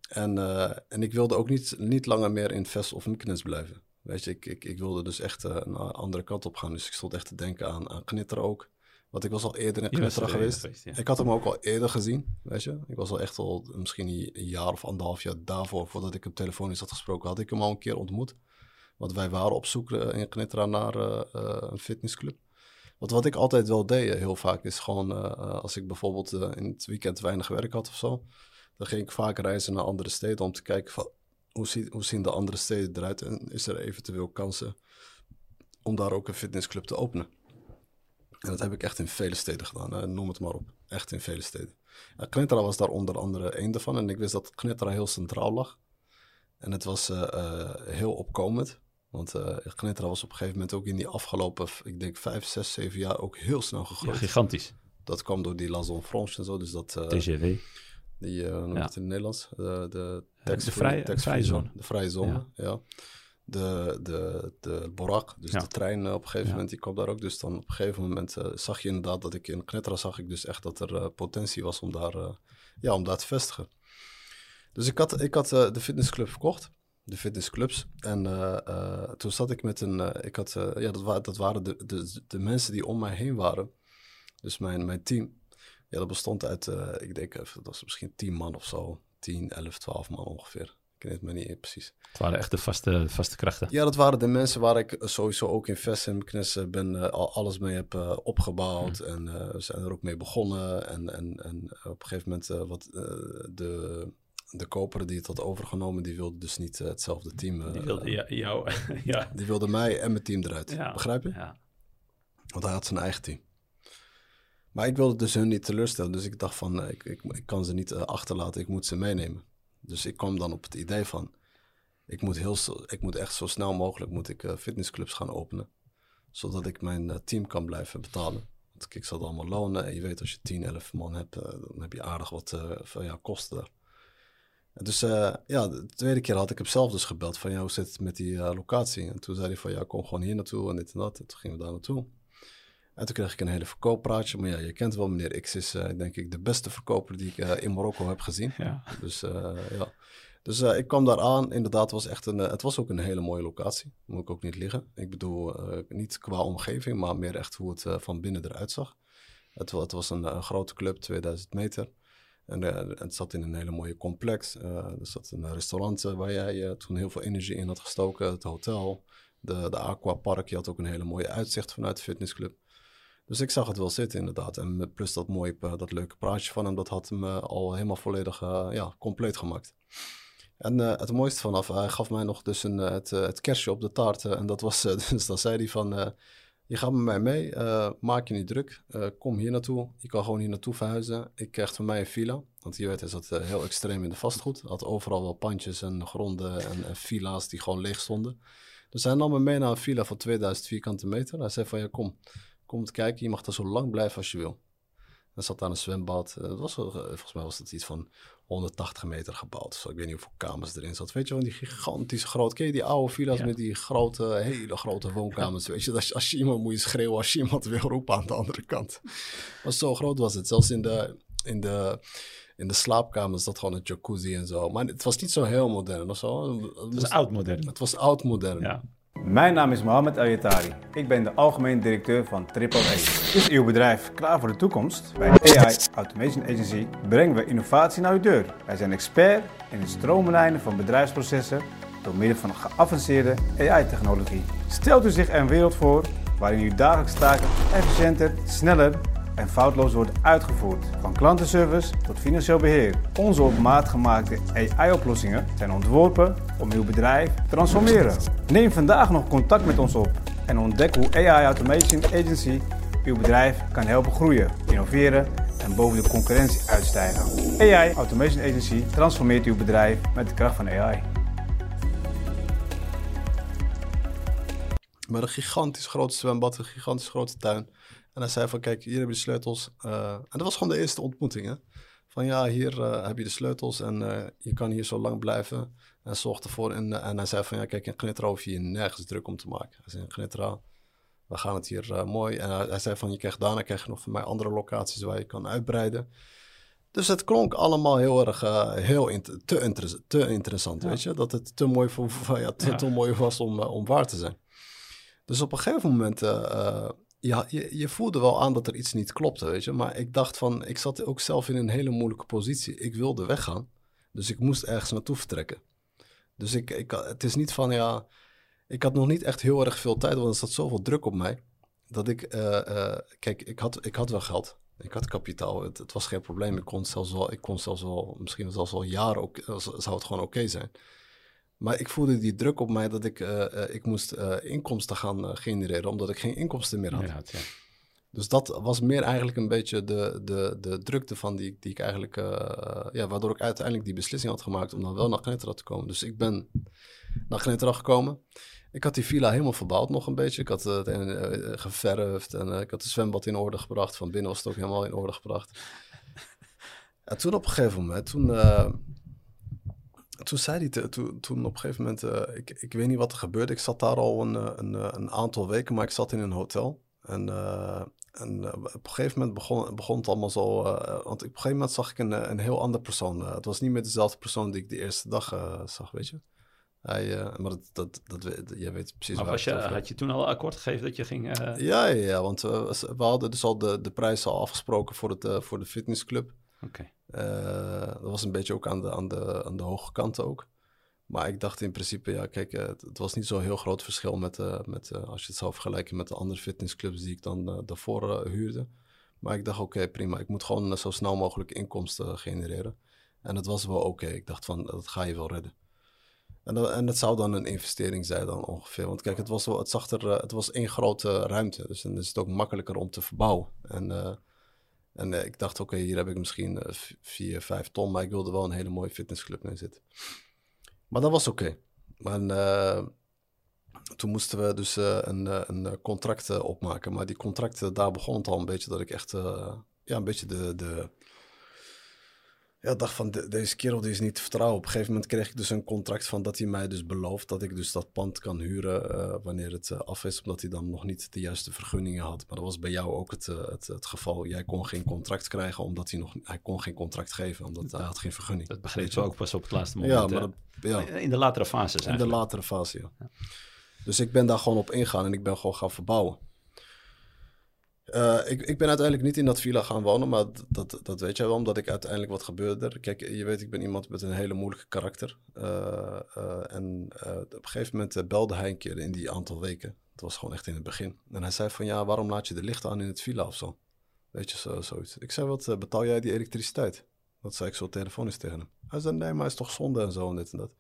En, eh, en ik wilde ook niet, niet langer meer in Vest of Mykines blijven. Weet je, ik, ik, ik wilde dus echt eh, een andere kant op gaan. Dus ik stond echt te denken aan, aan Knitter ook. Want ik was al eerder in Knitter er geweest. geweest, ja. Ik had hem ook al eerder gezien, weet je. Ik was al echt al misschien een jaar of anderhalf jaar daarvoor, voordat ik hem telefonisch had gesproken, had ik hem al een keer ontmoet. Want wij waren op zoek eh, in Knitra naar een fitnessclub. Want wat ik altijd wel deed, heel vaak, is gewoon als ik bijvoorbeeld in het weekend weinig werk had of zo, dan ging ik vaak reizen naar andere steden om te kijken van hoe, ziet, hoe zien de andere steden eruit en is er eventueel kansen om daar ook een fitnessclub te openen. En dat heb ik echt in vele steden gedaan, hè, noem het maar op. Echt in vele steden. En Knetra was daar onder andere één daarvan en ik wist dat Knetra heel centraal lag. En het was eh, eh, heel opkomend. Want eh Knetra was op een gegeven moment ook in die afgelopen, ik denk vijf, zes, zeven jaar ook heel snel Ja, gegroeid. gigantisch. dat kwam door die La Zone Franche en zo. Dus dat, TGW. Die, eh Ja. het in het Nederlands? De, de, de tax-free- vrije- zone. De vrije zone, ja. De, de, de Borak, dus de trein eh, op een gegeven moment, die kwam daar ook. Dus dan op een gegeven moment eh, zag je inderdaad dat ik in Knetra zag ik dus echt dat er eh, potentie was om daar, eh, ja, om daar te vestigen. Dus ik had, ik had eh, de fitnessclub verkocht, de fitnessclubs. En eh, eh, toen zat ik met een, eh, ik had, eh, ja, dat, wa dat waren de, de, de mensen die om mij heen waren. Dus mijn, mijn team. Ja, dat bestond uit, eh, ik denk, even, dat was misschien 10 man of zo. 10, 11, 12 man ongeveer. Ik weet het maar niet precies. Het waren echt de vaste, vaste krachten. Ja, dat waren de mensen waar ik sowieso ook in Vest en Knes eh, ben eh, al alles mee heb eh, opgebouwd. En eh, we zijn er ook mee begonnen. En, en, en op een gegeven moment, eh, wat eh, de, de koper die het had overgenomen, die wilde dus niet eh, hetzelfde team. eh, Die wilde ja, jou... ja. die wilde mij en mijn team eruit. Ja. Begrijp je? Ja. Want hij had zijn eigen team. Maar ik wilde dus hun niet teleurstellen. Dus ik dacht van, eh, ik, ik, kan ze niet eh, achterlaten. Ik moet ze meenemen. Dus ik kwam dan op het idee van... Ik moet, heel, ik moet echt zo snel mogelijk moet ik, eh, fitnessclubs gaan openen. Zodat ik mijn team kan blijven betalen. Want ik zal het allemaal lonen. En je weet, als je 10, 11 man hebt... dan heb je aardig wat van ja, kosten daar. Dus ja, de tweede keer had ik hem zelf dus gebeld van ja, hoe zit het met die locatie? En toen zei hij van ja, kom gewoon hier naartoe en dit en dat. En toen gingen we daar naartoe. En toen kreeg ik een hele verkooppraatje. Maar ja, je kent wel meneer X is eh, denk ik de beste verkoper die ik eh, in Marokko heb gezien. Ja. Dus eh, ja. Dus ik kwam daar aan. Inderdaad, was echt een, het was ook een hele mooie locatie. Moet ik ook niet liggen. Ik bedoel, niet qua omgeving, maar meer echt hoe het van binnen eruit zag. Het, wa- het was een, een grote club, 2000 meter. En het zat in een hele mooie complex. Er zat een restaurant waar jij toen heel veel energie in had gestoken. Het hotel, de, de aquapark. Je had ook een hele mooie uitzicht vanuit de fitnessclub. Dus ik zag het wel zitten inderdaad. En plus dat mooie, eh, dat leuke praatje van hem, dat had hem eh, al helemaal volledig eh, ja, compleet gemaakt. En het mooiste vanaf, hij gaf mij nog dus een, het, het kerstje op de taart. en dat was, dus dan zei hij van, je gaat met mij mee, maak je niet druk, kom hier naartoe. Je kan gewoon hier naartoe verhuizen. Ik krijg van mij een villa, want je weet, hij zat heel extreem in de vastgoed. Had overal wel pandjes en gronden en, en villa's die gewoon leeg stonden. Dus hij nam me mee naar een villa van 2000 vierkante meter. Hij zei van, ja kom, kom te kijken, je mag er zo lang blijven als je wil. Er zat daar een zwembad. Uh, was, uh, volgens mij was het iets van 180 meter gebouwd. Zo, ik weet niet hoeveel kamers erin zat. Weet je wel, die gigantische grote... Ken je die oude villa's met die grote, hele grote woonkamers? Weet je, als, als je iemand moet je schreeuwen als je iemand wil roepen aan de andere kant. Maar zo groot was het. Zelfs in de, in de, in de slaapkamers zat gewoon een jacuzzi en zo. Maar het was niet zo heel modern of zo. Het was oud-modern. Het was oud-modern. Ja. Mijn naam is Mohamed El Ik ben de algemeen directeur van Triple A. Is uw bedrijf klaar voor de toekomst? Bij AI Automation Agency brengen we innovatie naar uw deur. Wij zijn expert in het stroomlijnen van bedrijfsprocessen door middel van geavanceerde AI-technologie. Stelt u zich een wereld voor waarin uw dagelijkse taken efficiënter, sneller en foutloos worden uitgevoerd. Van klantenservice tot financieel beheer. Onze op maat gemaakte AI-oplossingen zijn ontworpen om uw bedrijf te transformeren. Neem vandaag nog contact met ons op en ontdek hoe AI Automation Agency uw bedrijf kan helpen groeien, innoveren en boven de concurrentie uitstijgen. AI Automation Agency transformeert uw bedrijf met de kracht van AI. Met een gigantisch groot zwembad, een gigantisch grote tuin. En hij zei van, kijk, hier heb je de sleutels. Uh, en dat was gewoon de eerste ontmoeting, hè. Van ja, hier uh, heb je de sleutels en uh, je kan hier zo lang blijven. En zorg ervoor. En, en hij zei van, ja, kijk, in Gnitra hoef je je nergens druk om te maken. Hij zei, in Gnitra, we gaan het hier mooi. En hij, hij, zei van, je krijgt daarna krijg je nog van mij andere locaties waar je kan uitbreiden. Dus het klonk allemaal heel erg, heel inter te, inter te interessant, ja. weet je. Dat het te mooi, voor, ja, te, ja. te mooi was om, om waar te zijn. Dus op een gegeven moment ja, je, je voelde wel aan dat er iets niet klopte, weet je. Maar ik dacht van, ik zat ook zelf in een hele moeilijke positie. Ik wilde weggaan, dus ik moest ergens naartoe vertrekken. Dus ik, ik, het is niet van, ja, ik had nog niet echt heel erg veel tijd, want er zat zoveel druk op mij. Dat ik, uh, uh, kijk, ik had, ik had wel geld. Ik had kapitaal. Het, het, was geen probleem. Ik kon zelfs wel, ik kon zelfs wel, misschien zelfs wel jaren ook, zou het gewoon oké zijn. Maar ik voelde die druk op mij dat ik, uh, uh, ik moest uh, inkomsten gaan genereren, omdat ik geen inkomsten meer had. Ja, ja. Dus dat was meer eigenlijk een beetje de, de, de drukte van die, die ik eigenlijk, ja, waardoor ik uiteindelijk die beslissing had gemaakt om dan wel naar Gnetra te komen. Dus ik ben naar Gnetra gekomen. Ik had die villa helemaal verbouwd nog een beetje. Ik had het geverfd en ik had de zwembad in orde gebracht. Van binnen was het ook helemaal in orde gebracht. En toen op een gegeven moment, toen toen zei hij, toen, toen op een gegeven moment, uh, ik, ik weet niet wat er gebeurde. Ik zat daar al een, eh, een, eh, een aantal weken, maar ik zat in een hotel. En, uh, en op een gegeven moment begon, begon het allemaal zo, want op een gegeven moment zag ik een, een heel ander persoon. het was niet meer dezelfde persoon die ik de eerste dag zag, weet je. Hij, maar dat, dat, dat, jij weet precies maar was je, had je toen al akkoord gegeven dat je ging... Ja, ja, ja, want we hadden dus al de, de prijs al afgesproken voor, het, voor de fitnessclub. Oké. Uh, dat was een beetje ook aan de, aan, de, aan de hoge kant ook. Maar ik dacht in principe, ja, kijk, uh, het, was niet zo'n heel groot verschil met, uh, met als je het zou vergelijken met de andere fitnessclubs die ik dan daarvoor huurde. Maar ik dacht, oké, prima. Ik moet gewoon zo snel mogelijk inkomsten genereren. En het was wel oké. Ik dacht van, dat ga je wel redden. En, dat, en het zou dan een investering zijn dan ongeveer. Want kijk, het was, wel, het zag er, het was één grote ruimte. Dus dan is het ook makkelijker om te verbouwen. En en uh, ik dacht, oké, hier heb ik misschien uh, vier, vijf ton, maar ik wilde wel een hele mooie fitnessclub neerzetten. Maar dat was oké. Okay. En uh, toen moesten we dus een, een contract opmaken. Maar die contracten, daar begon het al een beetje dat ik echt ja, een beetje de, de, ja, dacht van de, deze kerel die is niet te vertrouwen. Op een gegeven moment kreeg ik dus een contract van dat hij mij dus belooft dat ik dus dat pand kan huren uh, wanneer het uh, af is, omdat hij dan nog niet de juiste vergunningen had. Maar dat was bij jou ook het, uh, het, het, geval. Jij kon geen contract krijgen omdat hij nog, hij kon geen contract geven, omdat hij had geen vergunning. Dat begreep je ook pas op het laatste moment. Ja, maar dat, ja. In de latere fase In de latere fase, ja. ja. Dus ik ben daar gewoon op ingaan en ik ben gewoon gaan verbouwen. Uh, ik, ik ben uiteindelijk niet in dat villa gaan wonen, maar dat, dat weet jij wel, omdat ik uiteindelijk wat gebeurde. Kijk, je weet, ik ben iemand met een hele moeilijke karakter. Uh, uh, en op een gegeven moment belde hij een keer in die aantal weken. Het was gewoon echt in het begin. En hij zei van, ja, waarom laat je de lichten aan in het villa of zo? Weet je, zo, zoiets. Ik zei, wat betaal jij die elektriciteit? Dat zei ik zo telefonisch tegen hem. Hij zei, nee, maar hij is toch zonde en zo en dit en dat.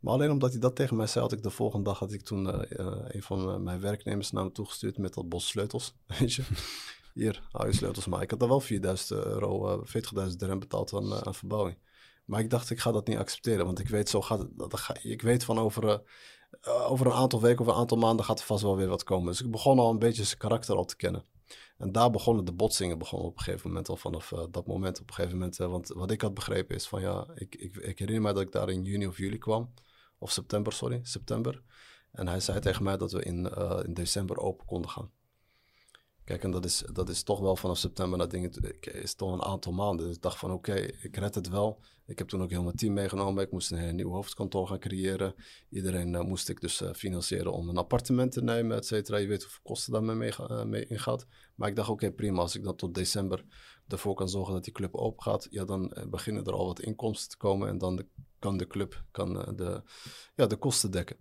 Maar alleen omdat hij dat tegen mij zei, had ik de volgende dag had ik toen eh, eh, een van eh, mijn werknemers naar me toegestuurd met dat bos sleutels. Weet je, hier, hou je sleutels maar. Ik had er wel 4000 euro, uh, 40.000 dirham betaald aan, aan verbouwing. Maar ik dacht, ik ga dat niet accepteren, want ik weet zo gaat het. Ik weet van over, over een aantal weken of een aantal maanden gaat er vast wel weer wat komen. Dus ik begon al een beetje zijn karakter al te kennen. En daar begonnen de botsingen begonnen op een gegeven moment al vanaf dat moment. Op een gegeven moment, want wat ik had begrepen is van ja, ik, ik, ik herinner me dat ik daar in juni of juli kwam. Of september, sorry, september. En hij zei tegen mij dat we in, uh, in december open konden gaan. Kijk, en dat is, dat is toch wel vanaf september naar dingen, is toch een aantal maanden. Dus ik dacht van oké, ik red het wel. Ik heb toen ook heel mijn team meegenomen. Ik moest een nieuw hoofdkantoor gaan creëren. Iedereen uh, moest ik dus uh, financieren om een appartement te nemen, et cetera. Je weet hoeveel kosten daarmee mee, uh, ingaat. Maar ik dacht oké, prima. Als ik dan tot december ervoor kan zorgen dat die club open gaat, ja, dan beginnen er al wat inkomsten te komen. En dan kan de club kan, de, ja, de kosten dekken.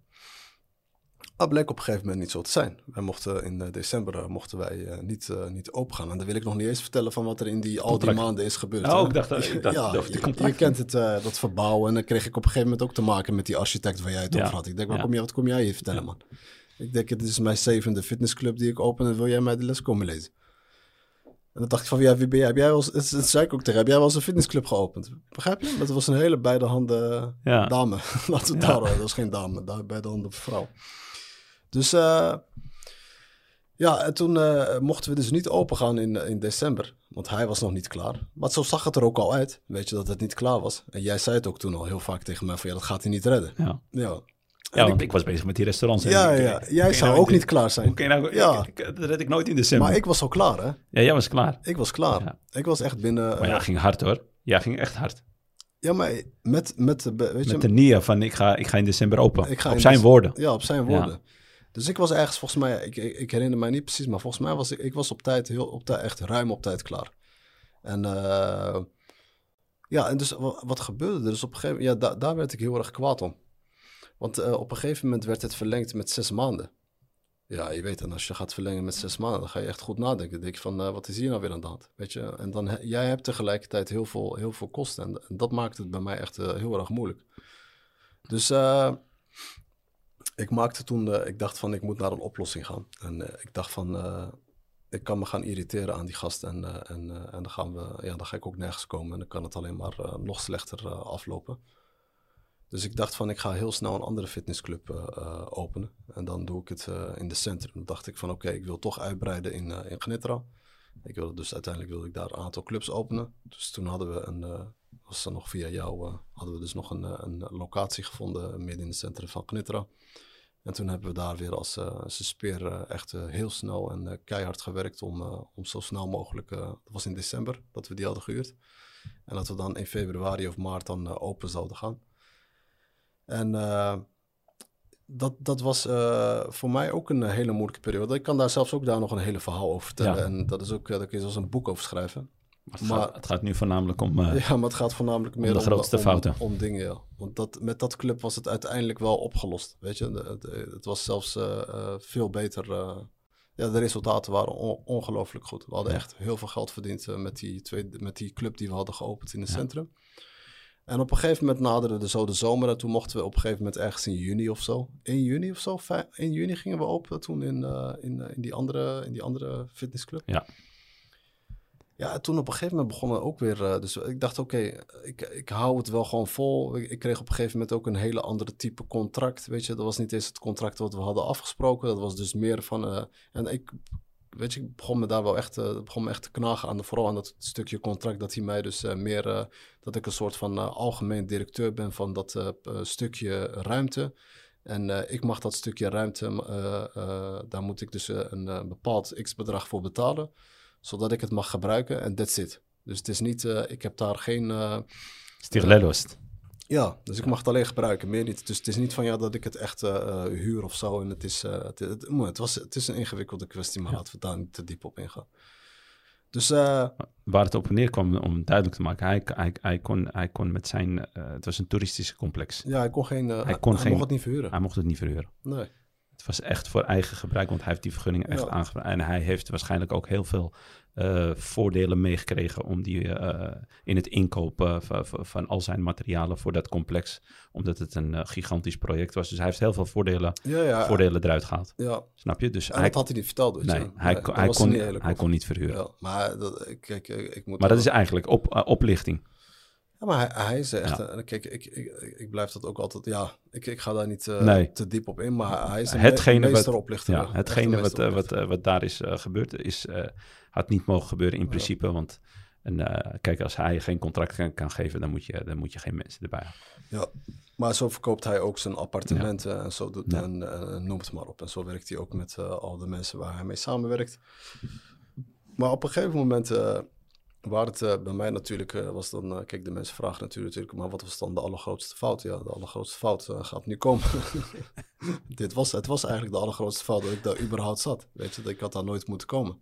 Dat bleek op een gegeven moment niet zo te zijn. Wij mochten in december mochten wij uh, niet, uh, niet open gaan. En dan wil ik nog niet eens vertellen van wat er in die, al die maanden is gebeurd. Oh, ik dacht, ik dacht ja, je, je, kent het, uh, dat verbouwen. En dan kreeg ik op een gegeven moment ook te maken met die architect waar jij het ja. over had. Ik denk, waar ja. kom jij, wat kom jij hier vertellen, man? Ik denk, het is mijn zevende fitnessclub die ik open en wil jij mij de les komen lezen? En dan dacht ik van, ja, wie ben jij? Heb jij wel eens, het, het zei ik ook tegen, heb jij wel eens een fitnessclub geopend? Begrijp je? Dat was een hele beide handen ja. dame. Laten we daar, dat was geen dame, daar beide handen vrouw. Dus uh, ja, en toen uh, mochten we dus niet open gaan in, in december. Want hij was nog niet klaar. Maar zo zag het er ook al uit. Weet je, dat het niet klaar was. En jij zei het ook toen al heel vaak tegen mij van ja, dat gaat hij niet redden. Ja. Ja, ja want ik, ik, was bezig met die restaurants. Ja, ik, ja. jij zou nou ook niet klaar zijn. Nou, ja. Ik, dat red ik nooit in december. Maar ik was al klaar, hè? Ja, jij was klaar. Ik was klaar. Ja. Ik was echt binnen... Maar ja, ging hard hoor. Ja, ging echt hard. Ja, maar met, met, weet met je, de nia van ik ga, ik ga in december open. Ik ga op zijn woorden. Ja, op zijn woorden. Ja. Dus ik was ergens, volgens mij, ik, ik, ik, herinner mij niet precies, maar volgens mij was ik, ik was op tijd, heel op tijd, echt ruim op tijd klaar. En uh, ja, en dus wat, wat, gebeurde er? Dus op een gegeven moment, ja, da, daar werd ik heel erg kwaad om. Want uh, op een gegeven moment werd het verlengd met zes maanden. Ja, je weet dan, als je gaat verlengen met zes maanden, dan ga je echt goed nadenken. Dan denk van, uh, wat is hier nou weer aan de hand? Weet je, en dan, jij hebt tegelijkertijd heel veel, heel veel kosten. En, en dat maakt het bij mij echt heel erg moeilijk. Dus ik maakte toen, ik dacht van ik moet naar een oplossing gaan. En ik dacht van, ik kan me gaan irriteren aan die gast en, en, en dan, gaan we, ja, dan ga ik ook nergens komen en dan kan het alleen maar nog slechter aflopen. Dus ik dacht van ik ga heel snel een andere fitnessclub openen en dan doe ik het in de centrum. Dan dacht ik van oké, ik wil toch uitbreiden in, in Gnitra. Ik wilde dus uiteindelijk wilde ik daar een aantal clubs openen. Dus toen hadden we een, was er nog via jou, hadden we dus nog een, een locatie gevonden midden in het centrum van Gnitra. En toen hebben we daar weer als, als speer echt heel snel en keihard gewerkt om, om zo snel mogelijk, dat was in december dat we die hadden gehuurd. En dat we dan in februari of maart dan open zouden gaan. En dat, dat was voor mij ook een hele moeilijke periode. Ik kan daar zelfs ook daar nog een hele verhaal over vertellen. Ja. En dat is ook, daar kun je zelfs een boek over schrijven. Maar het, maar, gaat, het gaat nu voornamelijk om. Uh, ja, maar het gaat voornamelijk meer om de grootste om, fouten. Om, om, dingen, ja. Want dat, met dat club was het uiteindelijk wel opgelost. Weet je, het, het was zelfs uh, veel beter. ja, de resultaten waren on, ongelooflijk goed. We hadden ja. echt heel veel geld verdiend met, die twee, met die club die we hadden geopend in het centrum. En op een gegeven moment naderde de, zo de zomer. En toen mochten we op een gegeven moment ergens in juni of zo. In juni of zo? In juni gingen we open toen in, in, in, die, andere, in die andere fitnessclub. Ja. Ja, toen op een gegeven moment begonnen ook weer. Uh, dus ik dacht, oké, okay, ik, ik hou het wel gewoon vol. Ik, ik, kreeg op een gegeven moment ook een hele andere type contract. Weet je, dat was niet eens het contract wat we hadden afgesproken. Dat was dus meer van. En ik, weet je, ik begon me daar wel echt, uh, begon echt te knagen aan, vooral aan dat stukje contract. Dat hij mij dus meer. dat ik een soort van algemeen directeur ben van dat stukje ruimte. En ik mag dat stukje ruimte, daar moet ik dus een bepaald x-bedrag voor betalen zodat ik het mag gebruiken en that's it. Dus het is niet, ik heb daar geen... Ja, dus ik mag het alleen gebruiken, meer niet. Dus het is niet van ja dat ik het echt uh, huur of zo. En het is, het, het, het, was, het is een ingewikkelde kwestie, maar ja. laten we daar niet te diep op ingaan. Dus, uh, Waar het op neerkwam, om duidelijk te maken, hij, hij, hij, kon, hij kon met zijn, het was een toeristische complex. Ja, hij kon geen, hij, kon hij geen, mocht het niet verhuren. Hij mocht het niet verhuren. Nee. Het was echt voor eigen gebruik, want hij heeft die vergunning echt Ja. aangevraagd. En hij heeft waarschijnlijk ook heel veel eh, voordelen meegekregen om die eh, in het inkopen van, van- al zijn materialen voor dat complex. Omdat het een eh, gigantisch project was. Dus hij heeft heel veel voordelen, Ja, ja. voordelen eruit gehaald. ja. Snap je? Dus En hij, dat had hij niet verteld, nee, hij, Nee, kon- hij, niet eerlijk hij over. kon niet verhuren. Ja, maar dat, ik, kijk, ik, ik moet Maar dat is eigenlijk op, eh, oplichting. Ja, maar hij, hij is echt... Ja. een- kijk, ik, ik, ik blijf dat ook altijd... Ja, ik, ik ga daar niet eh, Nee. te diep op in, maar hij is een Hetgene me- wat- meesteroplichter. Ja, hetgene wat, eh, wat, eh, wat daar is gebeurd, is, had niet mogen gebeuren in principe. Want en, kijk, als hij geen contract kan, kan geven, dan moet, je, dan moet je geen mensen erbij halen. Ja, maar zo verkoopt hij ook zijn appartementen en zo doet en, en noem het maar op. En zo werkt hij ook met al de mensen waar hij mee samenwerkt. Maar op een gegeven moment, waar het eh, bij mij natuurlijk eh, was dan, eh, kijk, de mensen vragen natuurlijk, maar wat was dan de allergrootste fout? Ja, de allergrootste fout gaat nu komen. Dit was, het was eigenlijk de allergrootste fout dat ik daar überhaupt zat. Weet je, dat ik had daar nooit moeten komen.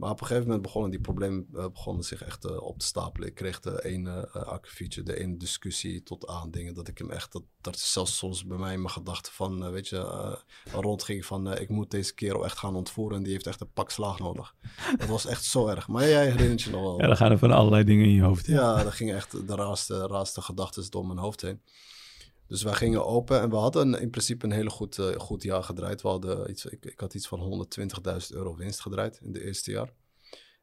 Maar op een gegeven moment begonnen die problemen eh, begonnen zich echt eh, op te stapelen. Ik kreeg de ene uh, de ene discussie tot aan dingen dat ik hem echt, dat, dat zelfs soms bij mij in mijn gedachten van, weet je, rondging van ik moet deze kerel echt gaan ontvoeren en die heeft echt een pak slaag nodig. Dat was echt zo erg. Maar jij herinnert je nog wel. Ja, dan gaan er van allerlei dingen in je hoofd. Ja, er gingen echt de raarste, raarste gedachten door mijn hoofd heen. Dus wij gingen open en we hadden in principe een hele goed, eh, goed jaar gedraaid. We hadden iets, ik, ik had iets van 120.000 euro winst gedraaid in de eerste jaar.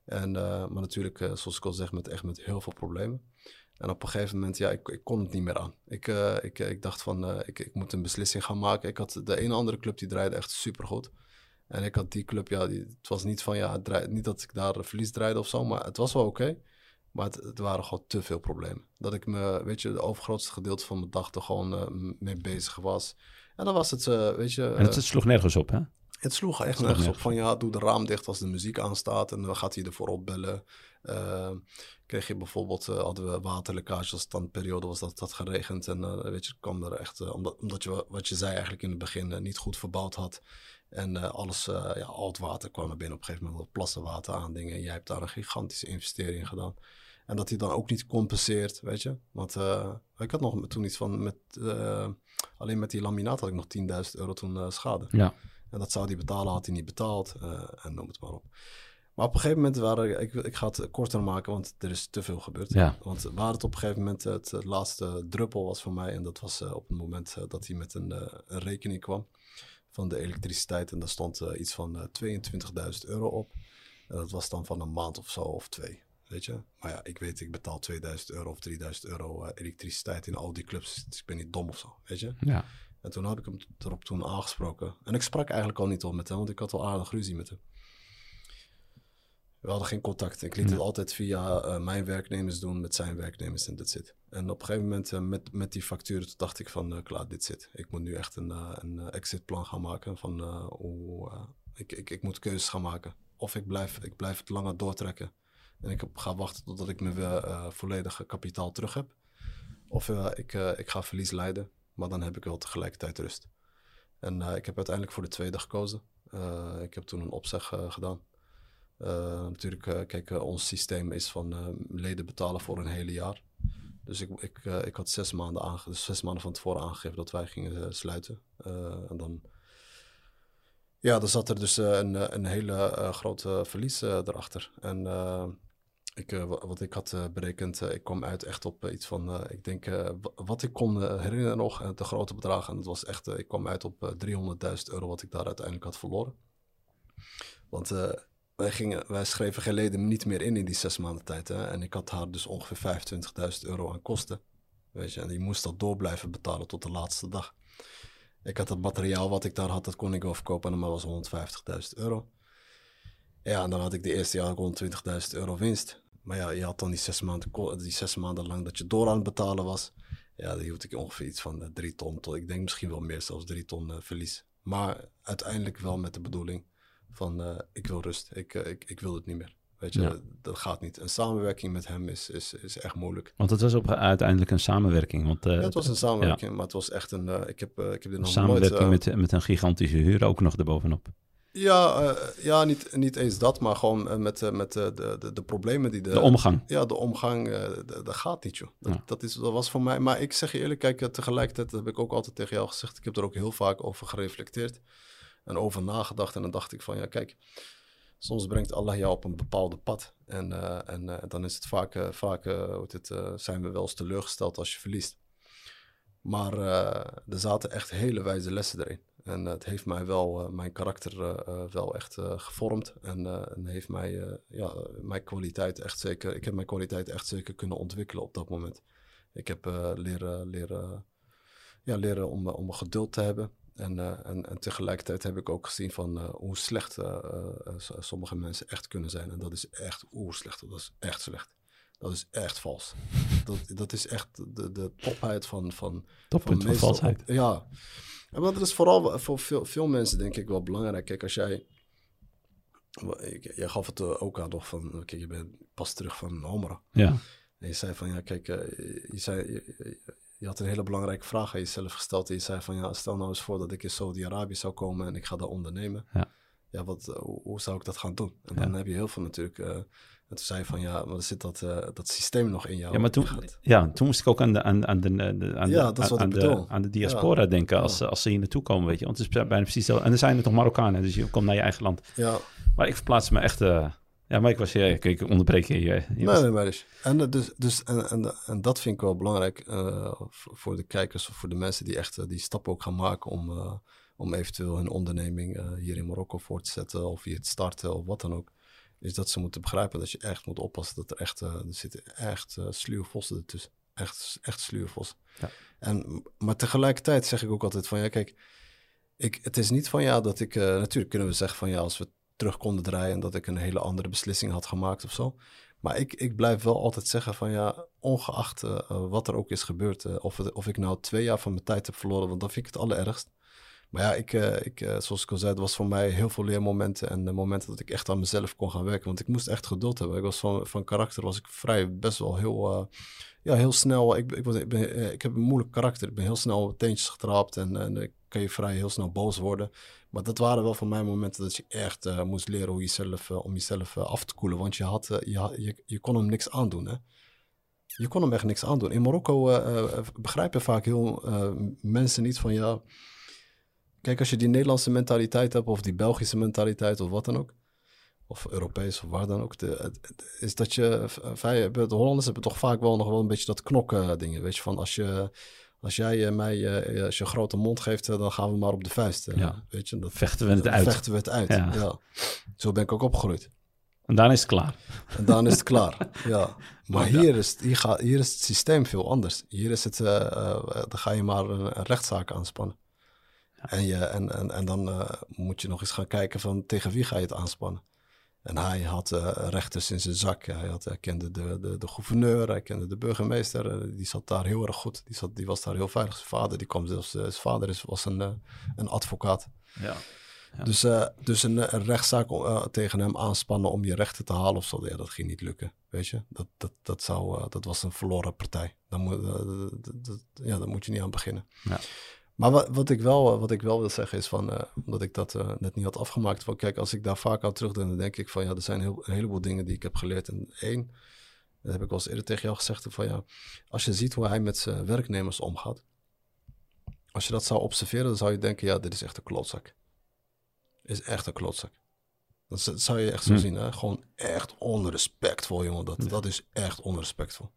En, eh, maar natuurlijk, eh, zoals ik al zeg, met, echt met heel veel problemen. En op een gegeven moment, ja, ik, ik kon het niet meer aan. Ik, ik, ik dacht van, ik, ik moet een beslissing gaan maken. Ik had de ene andere club, die draaide echt supergoed. En ik had die club, ja, die, het was niet van, ja, het niet dat ik daar verlies draaide of zo, maar het was wel oké. Maar het, het waren gewoon te veel problemen. Dat ik me, weet je, de overgrootste gedeelte van mijn dag er gewoon eh, mee bezig was. En dan was het, eh, weet je... En het, eh, het sloeg nergens op, hè? het sloeg echt sloeg nergens op van ja, doe de raam dicht als de muziek aanstaat en dan gaat hij ervoor opbellen. Eh, kreeg je bijvoorbeeld, eh, hadden we waterlekkage als was dat het had geregend. En weet je, kwam er echt, omdat, omdat je wat je zei eigenlijk in het begin niet goed verbouwd had. En alles, ja, al het water kwam er binnen op een gegeven moment, plassen water aan dingen. En jij hebt daar een gigantische investering in gedaan. En dat hij dan ook niet compenseert, weet je. Want eh, ik had nog toen iets van, met, eh, alleen met die laminaat had ik nog 10.000 euro toen eh, schade. Ja. En dat zou hij betalen, had hij niet betaald. en noem het maar op. Maar op een gegeven moment waren, ik, ik ga het korter maken, want er is te veel gebeurd. Ja. Want waar het op een gegeven moment het, het laatste druppel was voor mij, en dat was op het moment dat hij met een, een rekening kwam van de elektriciteit. En daar stond iets van eh 22.000 euro op. En dat was dan van een maand of zo, of twee. Weet je? Maar ja, ik weet, ik betaal 2000 euro of 3000 euro eh, elektriciteit in al die clubs. Dus ik ben niet dom of zo, weet je? Ja. En toen heb ik hem erop toen aangesproken. En ik sprak eigenlijk al niet op met hem, want ik had al aardig ruzie met hem. We hadden geen contact. Ik liet het altijd via eh, mijn werknemers doen met zijn werknemers en dat zit. En op een gegeven moment eh, met, met die facturen toen dacht ik van, klaar, dit zit. Ik moet nu echt een, een exitplan gaan maken van hoe... ik, ik, ik moet keuzes gaan maken. Of ik blijf, ik blijf het langer doortrekken. En ik ga wachten totdat ik mijn eh, volledige kapitaal terug heb. Of eh, ik, ik ga verlies leiden, maar dan heb ik wel tegelijkertijd rust. En ik heb uiteindelijk voor de tweede gekozen. Ik heb toen een opzeg gedaan. Natuurlijk, kijk, ons systeem is van leden betalen voor een hele jaar. Dus ik, ik, ik had zes maanden, dus maanden van tevoren aangegeven dat wij gingen sluiten. En dan, ja, dan zat er dus een, een hele grote verlies erachter. En ik, eh, wa- wat ik had eh, berekend, eh, ik kwam uit echt op iets van, ik denk, wa- wat ik kon herinneren nog, de grote bedragen. En dat was echt, ik kwam uit op eh, 300.000 euro wat ik daar uiteindelijk had verloren. Want wij, gingen, wij schreven geen leden niet meer in in die zes maanden tijd. Hè? En ik had haar dus ongeveer 25.000 euro aan kosten. Weet je, en die moest dat door blijven betalen tot de laatste dag. Ik had het materiaal wat ik daar had, dat kon ik wel verkopen en dat was 150.000 euro. Ja, en dan had ik de eerste jaar 120.000 euro winst. Maar ja, je had dan die zes, maanden, die zes maanden lang dat je door aan het betalen was. Ja, dan hield ik ongeveer iets van eh, drie ton tot, ik denk misschien wel meer, zelfs drie ton eh, verlies. Maar uiteindelijk wel met de bedoeling van, eh, ik wil rust, ik, ik, ik wil het niet meer. Weet je, Ja. dat, dat gaat niet. Een samenwerking met hem is, is, is echt moeilijk. Want het was op, uiteindelijk een samenwerking. Want, eh, Ja, het was een samenwerking, maar het was echt een, ik heb, ik heb dit nog nooit... samenwerking met, met een gigantische huur ook nog erbovenop. Ja, eh, ja niet, niet eens dat, maar gewoon eh, met, eh, met de, de, de problemen die de... De omgang. Ja, de omgang, dat gaat niet, joh. Dat, Ja. dat, is, dat was voor mij... Maar ik zeg je eerlijk, kijk, tegelijkertijd heb ik ook altijd tegen jou gezegd... ik heb er ook heel vaak over gereflecteerd en over nagedacht. En dan dacht ik van, ja, kijk... Soms brengt Allah jou op een bepaalde pad. En, en dan is het vaak, vaak hoe zijn we wel eens teleurgesteld als je verliest. Maar er zaten echt hele wijze lessen erin. En het heeft mij wel, eh, mijn karakter eh, eh, wel echt gevormd. En, heeft mij, ja, mijn kwaliteit echt zeker, ik heb mijn kwaliteit echt zeker kunnen ontwikkelen op dat moment. Ik heb leren, leren, ja, leren om, om geduld te hebben. En, en, tegelijkertijd heb ik ook gezien van hoe slecht sommige mensen echt kunnen zijn. En dat is echt oerslecht. Dat is echt slecht. Dat is echt vals. dat, dat is echt de, de topheid van, van, Toppunt van meestal valsheid. ja. En dat is vooral voor veel, veel mensen denk ik wel belangrijk. Kijk, als jij... Jij gaf het eh, ook aan nog van... Kijk, je bent pas terug van Omra. Ja. En je zei van, ja, kijk, eh, je, zei, je, je had een hele belangrijke vraag aan jezelf gesteld. En je zei van, ja, stel nou eens voor dat ik in Saudi-Arabië zou komen en ik ga daar ondernemen. Ja. Ja, wat, eh, hoe, hoe zou ik dat gaan doen? En dan heb je heel veel natuurlijk... en toen zei van, ja, maar er zit dat, eh, dat systeem nog in jou. Ja, maar toen, ja, toen moest ik ook aan de, aan, aan de, aan Ja, de, aan, de, aan de diaspora denken als, als ze hier naartoe komen, weet je. Want het is bijna precies hetzelfde. En dan zijn er toch Marokkanen, dus je komt naar je eigen land. Ja, Maar ik verplaats me echt... eh, ja, maar ik was... Ja, ik onderbreek je. je, was- Nee, nee, maar dus. En, eh, dus, dus, en, en, en dat vind ik wel belangrijk eh, voor de kijkers of voor de mensen die echt eh, die stap ook gaan maken om, eh, om eventueel hun onderneming eh, hier in Marokko voor te zetten of hier te starten of wat dan ook. Is dat ze moeten begrijpen dat je echt moet oppassen dat er echt, eh, er zitten echt uh, sluwe vossen ertussen. Echt, echt sluwe vossen. Ja. En, maar tegelijkertijd zeg ik ook altijd van ja, kijk, ik, het is niet van ja dat ik, eh, natuurlijk kunnen we zeggen van ja, als we terug konden draaien en dat ik een hele andere beslissing had gemaakt of zo. Maar ik, ik blijf wel altijd zeggen van ja, ongeacht eh, uh, wat er ook is gebeurd, uh, of, het, of ik nou twee jaar van mijn tijd heb verloren, want dat vind ik het allerergst. Maar ja, ik, uh, ik, uh, zoals ik al zei, het was voor mij heel veel leermomenten en de momenten dat ik echt aan mezelf kon gaan werken. Want ik moest echt geduld hebben. Ik was van, van karakter was ik vrij best wel heel, uh, ja, heel snel. Ik, ik, was, ik, ben, eh, ik heb een moeilijk karakter. Ik ben heel snel teentjes getrapt en, en ik kan je vrij heel snel boos worden. Maar dat waren wel voor mij momenten dat je echt moest leren hoe jezelf, om jezelf af te koelen. Want je, had, je, je, kon hem niks aandoen. Hè? Je kon hem echt niks aandoen. In Marokko begrijpen vaak heel mensen niet van ja. Kijk, als je die Nederlandse mentaliteit hebt, of die Belgische mentaliteit, of wat dan ook. Of Europees, of waar dan ook. De, het, is dat je. De Hollanders hebben toch vaak wel nog wel een beetje dat knokken dingen. Weet je, van als je. Als jij mij als je een grote mond geeft, dan gaan we maar op de vuist. Ja. weet je, dat, vechten we het uit. Vechten we het uit, ja. ja. Zo ben ik ook opgegroeid. En dan is het klaar. En dan is het klaar, ja. Maar hier is, hier, gaat, hier is het systeem veel anders. Hier is het, uh, dan ga je maar een rechtszaak aanspannen. Ja. En, je, en, en, en dan uh, moet je nog eens gaan kijken van tegen wie ga je het aanspannen. En hij had uh, rechters in zijn zak. Hij, had, hij kende de, de, de gouverneur, hij kende de burgemeester. Die zat daar heel erg goed. Die, zat, die was daar heel veilig. Zijn vader, die kwam zelfs, zijn vader is, was een, een advocaat. Ja. Ja. Dus, dus een, een rechtszaak uh, tegen hem aanspannen om je rechten te halen of zo, ja, dat ging niet lukken. Weet je, dat, dat, dat, zou, dat was een verloren partij. Daar moet, dat, ja, daar moet je niet aan beginnen. Ja. Maar wat, wat, ik wel, wat ik wel wil zeggen is van, omdat ik dat net niet had afgemaakt. Van, kijk, als ik daar vaak aan terugdenk, dan denk ik van ja, er zijn heel, een heleboel dingen die ik heb geleerd. En één, dat heb ik wel eens eerder tegen jou gezegd, van ja, als je ziet hoe hij met zijn werknemers omgaat. Als je dat zou observeren, dan zou je denken, ja, dit is echt een klootzak is echt een klootzak. Dat zou je echt zo hm. zien, hè? Gewoon echt onrespectvol, jongen. Dat, ja. dat is echt onrespectvol.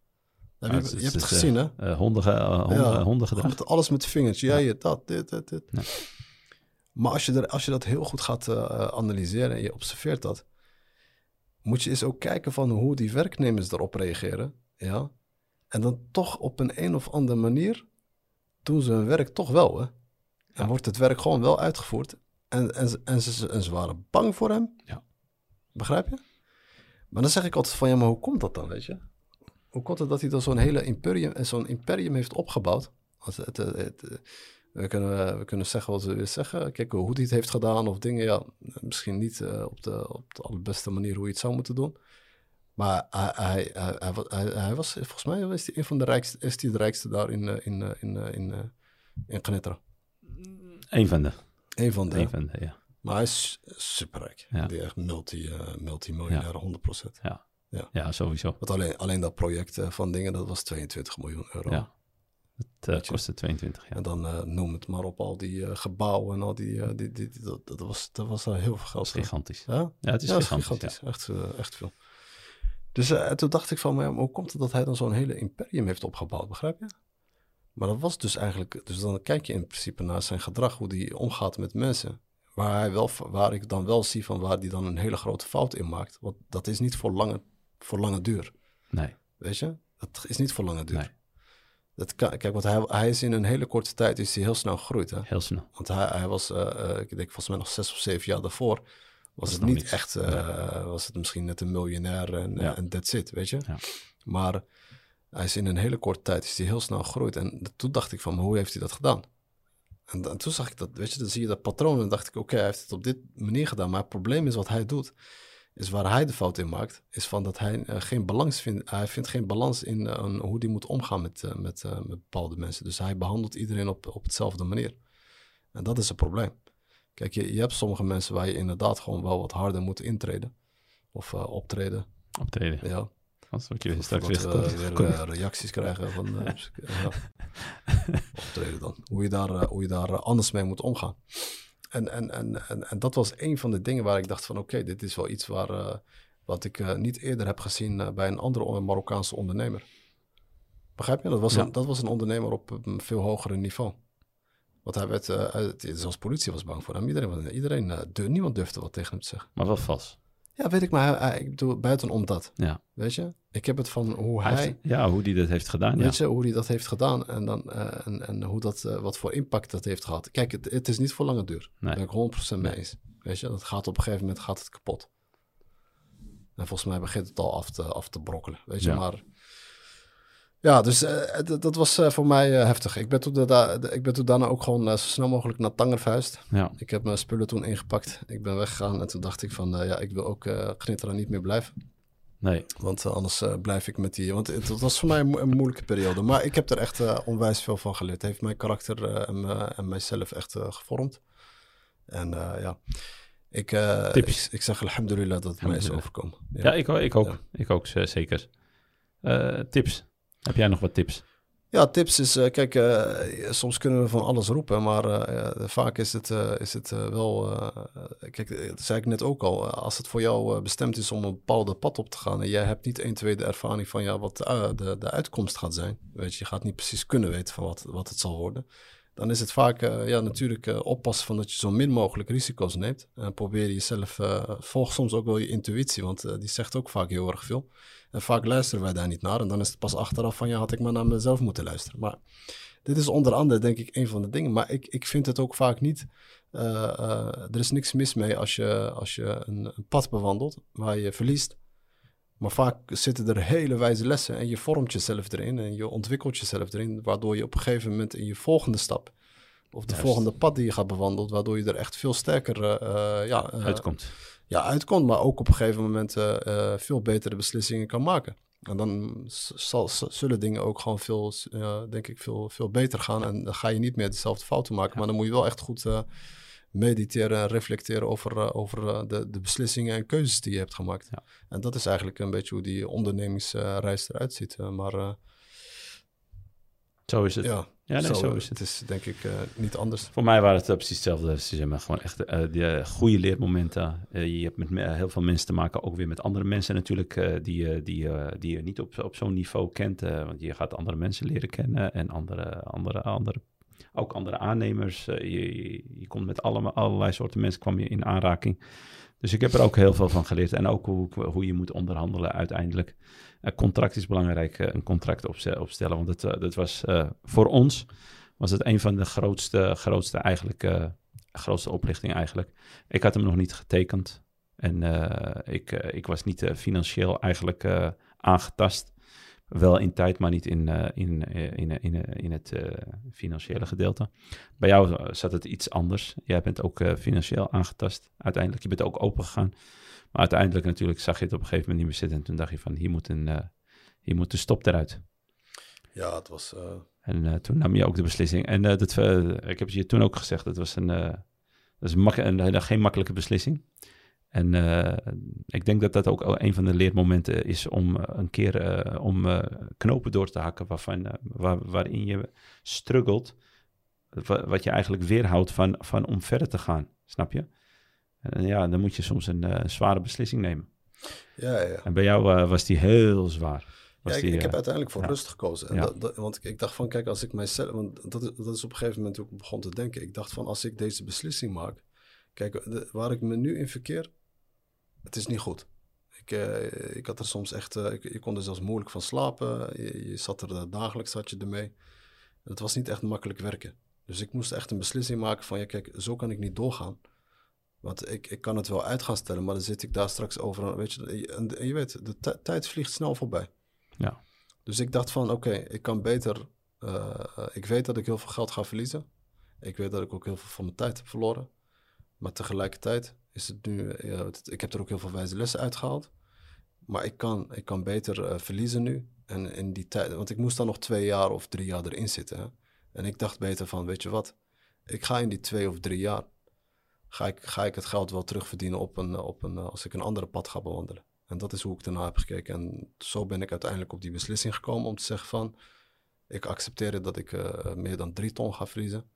Ja, je, hebt, je hebt het gezien, hè? Uh, honden, uh, honden, ja, honden gedaan. Met alles met vingers. Jij, ja. dat, dit, dit, dit. Ja. Maar als je, er, als je dat heel goed gaat uh, analyseren en je observeert dat, moet je eens ook kijken van hoe die werknemers erop reageren. Ja? En dan toch op een een of andere manier doen ze hun werk toch wel, hè? En wordt het werk gewoon wel uitgevoerd. En, en, en, ze, en ze waren bang voor hem. Ja. Begrijp je? Maar dan zeg ik altijd van, ja, maar hoe komt dat dan, weet je? Hoe komt het dat hij dan zo'n hele imperium, zo'n imperium heeft opgebouwd? Het, het, het, we, kunnen, we kunnen zeggen wat we willen zeggen. Kijk, hoe hij het heeft gedaan of dingen, ja, misschien niet uh, op, de, op de allerbeste manier hoe je het zou moeten doen. Maar hij, hij, hij, hij, hij was, volgens mij is hij een van de rijkste, is hij de rijkste daar in, in, in, in, in, Knetra. Een van de. Een van de. Een van de, ja. Maar hij is superrijk. Ja. Die echt multi, eh multimiljonair, 100%. Ja, sowieso. Want alleen, alleen dat project eh, van dingen, dat was 22 miljoen euro. Ja. Het eh, kostte 22, ja. En dan eh, noem het maar op, al die gebouwen en al die... die, die, die- dat, dat was, dat was al heel veel geld. is gigantisch. Ja? Ja, het is ja, gigantisch. Echt, echt veel. Dus toen dacht ik van, maar ja, hoe komt het dat hij dan zo'n hele imperium heeft opgebouwd, begrijp je? Maar dat was dus eigenlijk, dus dan kijk je in principe naar zijn gedrag, hoe hij omgaat met mensen. Waar, hij wel, waar ik dan wel zie van waar hij dan een hele grote fout in maakt. Want dat is niet voor lange, voor lange duur. Nee, weet je? Dat is niet voor lange duur. nee, Dat kan, kijk, want hij, hij is in een hele korte tijd is hij heel snel gegroeid, hè? heel snel. Want hij, hij was, eh, eh, ik denk volgens mij nog zes of zeven jaar daarvoor, was het niet echt, eh, was het misschien net een miljonair en, Ja. en that's it, weet je. Ja. Maar hij is in een hele korte tijd is hij heel snel gegroeid. En toen dacht ik van, hoe heeft hij dat gedaan? En, toen zag ik dat, weet je, dan zie je dat patroon en dacht ik, oké, hij heeft het op dit manier gedaan. Maar het probleem is wat hij doet, is waar hij de fout in maakt, is van dat hij eh, geen balans vindt, hij vindt geen balans in eh, hoe hij moet omgaan met, eh, met, met bepaalde mensen. Dus hij behandelt iedereen op, op hetzelfde manier. En dat is een probleem. Kijk, je, je hebt sommige mensen waar je inderdaad gewoon wel wat harder moet intreden. Of optreden, Optreden. ja. Anders word je straks weer reacties krijgen van... ja. Optreden dan. Hoe je daar, hoe je daar anders mee moet omgaan. En, en, en, en, en dat was een van de dingen waar ik dacht van... Oké, dit is wel iets waar, eh, wat ik eh, niet eerder heb gezien eh, bij een andere Marokkaanse ondernemer. Begrijp je? Dat was, Ja. een, dat was een ondernemer op een veel hoger niveau. Want hij werd, zelfs politie was bang voor hem. Iedereen, iedereen, niemand durfde wat tegen hem te zeggen. Maar wel vals. Ja, weet ik, maar hij, hij- ik bedoel, buitenom dat. Ja. Weet je? Ik heb het van hoe Hij ja, hoe die dat heeft gedaan, ja. Weet je hoe hij dat heeft gedaan en, dan, eh, en, en hoe dat, eh, wat voor impact dat heeft gehad. Kijk, het, het is niet voor lange duur. Nee. Daar ben ik 100% mee eens. Weet je, dat gaat op een gegeven moment gaat het kapot. En volgens mij begint het al af te, af te brokkelen. Weet je, Ja. maar. Ja, dus eh, dat, was voor mij heftig. Ik ben, toen da- ik ben toen daarna ook gewoon zo snel mogelijk naar Tanger verhuisd. Ja, Ik heb mijn spullen toen ingepakt. Ik ben weggegaan en toen dacht ik van, ja, ik wil ook Gnitteren niet meer blijven. Nee. Want eh, anders eh, blijf ik met die. Want het, was voor mij een, mo- een moeilijke periode. Maar ik heb er echt eh, onwijs veel van geleerd. Het heeft mijn karakter en, en mijzelf echt gevormd. En ja, ik, eh, ik, ik zeg alhamdulillah dat het mij is overkomen. Ja, ik, ik ook. Ja. Ik ook, zeker. Tips. Heb jij nog wat tips? Ja, tips is, eh, kijk, eh, soms kunnen we van alles roepen, maar eh, vaak is het, is het wel, kijk, dat zei ik net ook al, als het voor jou bestemd is om een bepaalde pad op te gaan en jij hebt niet 1, 2 de ervaring van ja, wat de, de uitkomst gaat zijn, weet je, je gaat niet precies kunnen weten van wat, wat het zal worden, dan is het vaak, eh, ja, natuurlijk eh, oppassen van dat je zo min mogelijk risico's neemt en probeer jezelf, eh, volg soms ook wel je intuïtie, want die zegt ook vaak heel erg veel. En vaak luisteren wij daar niet naar. En dan is het pas achteraf van, ja, had ik maar naar mezelf moeten luisteren. Maar dit is onder andere, denk ik, een van de dingen. Maar ik, ik vind het ook vaak niet... er is niks mis mee als je, als je een, een pad bewandelt waar je verliest. Maar vaak zitten er hele wijze lessen en je vormt jezelf erin en je ontwikkelt jezelf erin, waardoor je op een gegeven moment in je volgende stap, of de Juist. volgende pad die je gaat bewandelen, waardoor je er echt veel sterker eh, eh, ja, eh, Uitkomt. ja, uitkomt, maar ook op een gegeven moment veel betere beslissingen kan maken. En dan zal, zullen dingen ook gewoon veel, denk ik, veel, veel beter gaan. En dan ga je niet meer dezelfde fouten maken. Maar dan moet je wel echt goed mediteren en reflecteren over, eh, over eh, de, de beslissingen en keuzes die je hebt gemaakt. Ja. En dat is eigenlijk een beetje hoe die ondernemingsreis eruit ziet. eh, maar Zo is het. ja, Ja, nee, zo is het. Het is denk ik niet anders. Voor mij waren het precies hetzelfde. Ze zeggen gewoon echt eh, die, goede leermomenten. Je hebt met me- heel veel mensen te maken, ook weer met andere mensen natuurlijk, die, je- die, die je niet op, op zo'n niveau kent. want je gaat andere mensen leren kennen en andere, andere, andere, ook andere aannemers. Eh, je, je, komt met allemaal, allerlei soorten mensen kwam je in aanraking. Dus ik heb er ook heel veel van geleerd. En ook hoe, hoe je moet onderhandelen uiteindelijk. Een contract is belangrijk, eh, een contract opste- opstellen. Want het, eh, dat was voor ons was het een van de grootste, grootste eigenlijk, grootste oplichtingen eigenlijk. Ik had hem nog niet getekend. En ik, ik was niet financieel eigenlijk aangetast. Wel in tijd, maar niet in, eh, in, eh, in, in, eh, in het eh, financiële gedeelte. Bij jou zat het iets anders. Jij bent ook financieel aangetast uiteindelijk. Je bent ook open gegaan. Maar uiteindelijk natuurlijk zag je het op een gegeven moment niet meer zitten. En toen dacht je van, hier moet een, hier moet de stop eruit. Ja, het was... En toen nam je ook de beslissing. En dat, ik heb het je toen ook gezegd, het was een, Dat is mak- een, een- geen makkelijke beslissing. En eh, ik denk dat dat ook een van de leermomenten is om eh, een keer eh, om knopen door te hakken waarvan, waar, waarin je struggelt, wa- wat je eigenlijk weerhoudt van, van om verder te gaan, snap je? En ja, dan moet je soms een zware beslissing nemen. Ja, ja. En bij jou was die heel zwaar. Ja, ik, die, ik heb uiteindelijk voor ja. rust gekozen. En Ja. dat, dat- want ik, dacht van, kijk, als ik mijzelf... Want dat is, dat is op een gegeven moment hoe ik begon te denken. Ik dacht van, als ik deze beslissing maak... Kijk, de- waar ik me nu in verkeer, het is niet goed. Ik, eh, ik had er soms echt... eh, ik, je kon er zelfs moeilijk van slapen. Je, je zat er eh, dagelijks, zat je ermee. Het was niet echt makkelijk werken. Dus ik moest echt een beslissing maken van, ja, kijk, zo kan ik niet doorgaan. Want ik, ik kan het wel uit gaan stellen, maar dan zit ik daar straks over. Weet je, en, je weet, de ti- tijd vliegt snel voorbij. Ja. Dus ik dacht van, oké, ik kan beter... ik weet dat ik heel veel geld ga verliezen. Ik weet dat ik ook heel veel van mijn tijd heb verloren. Maar tegelijkertijd is het nu... ik heb er ook heel veel wijze lessen uitgehaald. Maar ik kan, ik kan beter eh, verliezen nu. En in die tijd... Want ik moest dan nog twee jaar of drie jaar erin zitten. Hè? En ik dacht beter van, weet je wat? Ik ga in die twee of drie jaar... Ga ik, ga ik het geld wel terugverdienen op een, eh, op een, eh, als ik een andere pad ga bewandelen. En dat is hoe ik daarna heb gekeken. En zo ben ik uiteindelijk op die beslissing gekomen om te zeggen van... Ik accepteer dat ik meer dan drie ton ga vriezen.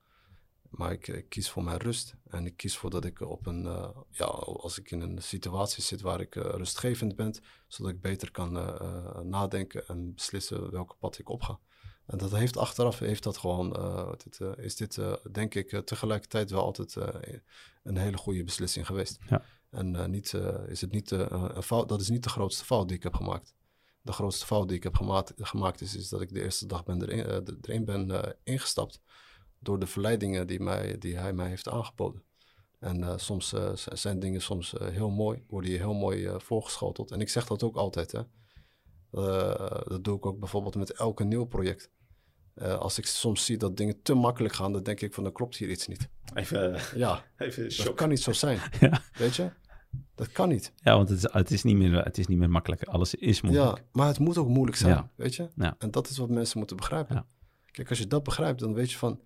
Maar ik, ik kies voor mijn rust. En ik kies voor dat ik op een... eh, ja, als ik in een situatie zit waar ik eh, rustgevend ben... zodat ik beter kan eh, eh, nadenken en beslissen welke pad ik opga. En dat heeft achteraf, heeft dat gewoon... eh, dit, eh, is dit, eh, denk ik, eh, tegelijkertijd wel altijd eh, een hele goede beslissing geweest. Ja. En eh, niet, eh, is het niet, eh, een fout, dat is niet de grootste fout die ik heb gemaakt. De grootste fout die ik heb gemaakt, gemaakt is, is dat ik de eerste dag ben erin, eh, ben eh, ingestapt. Door de verleidingen die, mij, die hij mij heeft aangeboden. En eh, soms eh, zijn dingen soms eh, heel mooi, worden je heel mooi voorgeschoteld. En ik zeg dat ook altijd. Hè. Dat doe ik ook bijvoorbeeld met elke nieuw project. Als ik soms zie dat dingen te makkelijk gaan, dan denk ik van, dan klopt hier iets niet. Even, Ja, even dat kan niet zo zijn. Ja. Weet je? Dat kan niet. Ja, want het is, het, is niet meer, het is niet meer makkelijk. Alles is moeilijk. Ja, maar het moet ook moeilijk zijn, Ja. weet je? Ja. En dat is wat mensen moeten begrijpen. Kijk, als je dat begrijpt, dan weet je van...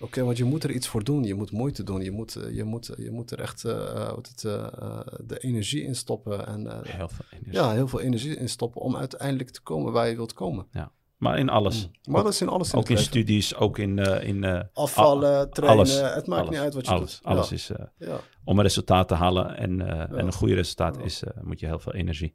Oké, want je moet er iets voor doen. Je moet moeite doen. Je moet, eh, je moet, je moet er echt eh, eh, wat het, eh, eh, de energie in stoppen. En eh, Heel veel energie. ja, heel veel energie in stoppen om uiteindelijk te komen waar je wilt komen. Maar in alles. Maar dat is in alles in Ook in studies, ook in... eh, in eh, Afvallen, trainen, alles, het maakt alles, niet uit wat je alles, doet. Alles ja. is... eh, Ja. om een resultaat te halen en, eh, en een goede resultaat Ja. is, eh, moet je heel veel energie.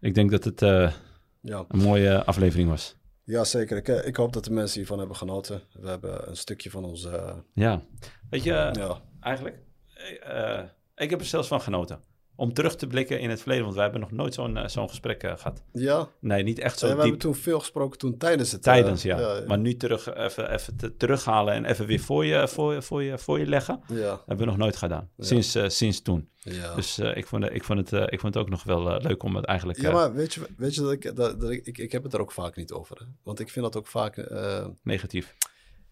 Ik denk dat het eh, Ja. een mooie aflevering was. Ja, zeker. Ik, eh, ik hoop dat de mensen hiervan hebben genoten. We hebben een stukje van onze... eh, Ja. Weet je, ja. eigenlijk, eh, ik heb er zelfs van genoten. Om terug te blikken in het verleden, want wij hebben nog nooit zo'n eh, zo'n gesprek eh, gehad. ja, Nee, niet echt zo Ja, we diep. hebben toen veel gesproken toen tijdens het... eh, Tijdens, ja. Maar nu terug, even, even te- terughalen en even weer voor je, voor je, voor je, voor je leggen. Ja, hebben we nog nooit gedaan. Sinds, eh, sinds toen. ja. Dus eh, ik, vond, het- ik, vond het, eh, ik vond het ook nog wel eh, leuk om het eigenlijk... Ja, eh, maar weet je, weet je dat, ik, dat, dat ik, ik... Ik heb het er ook vaak niet over. Hè? Want ik vind dat ook vaak... eh, negatief.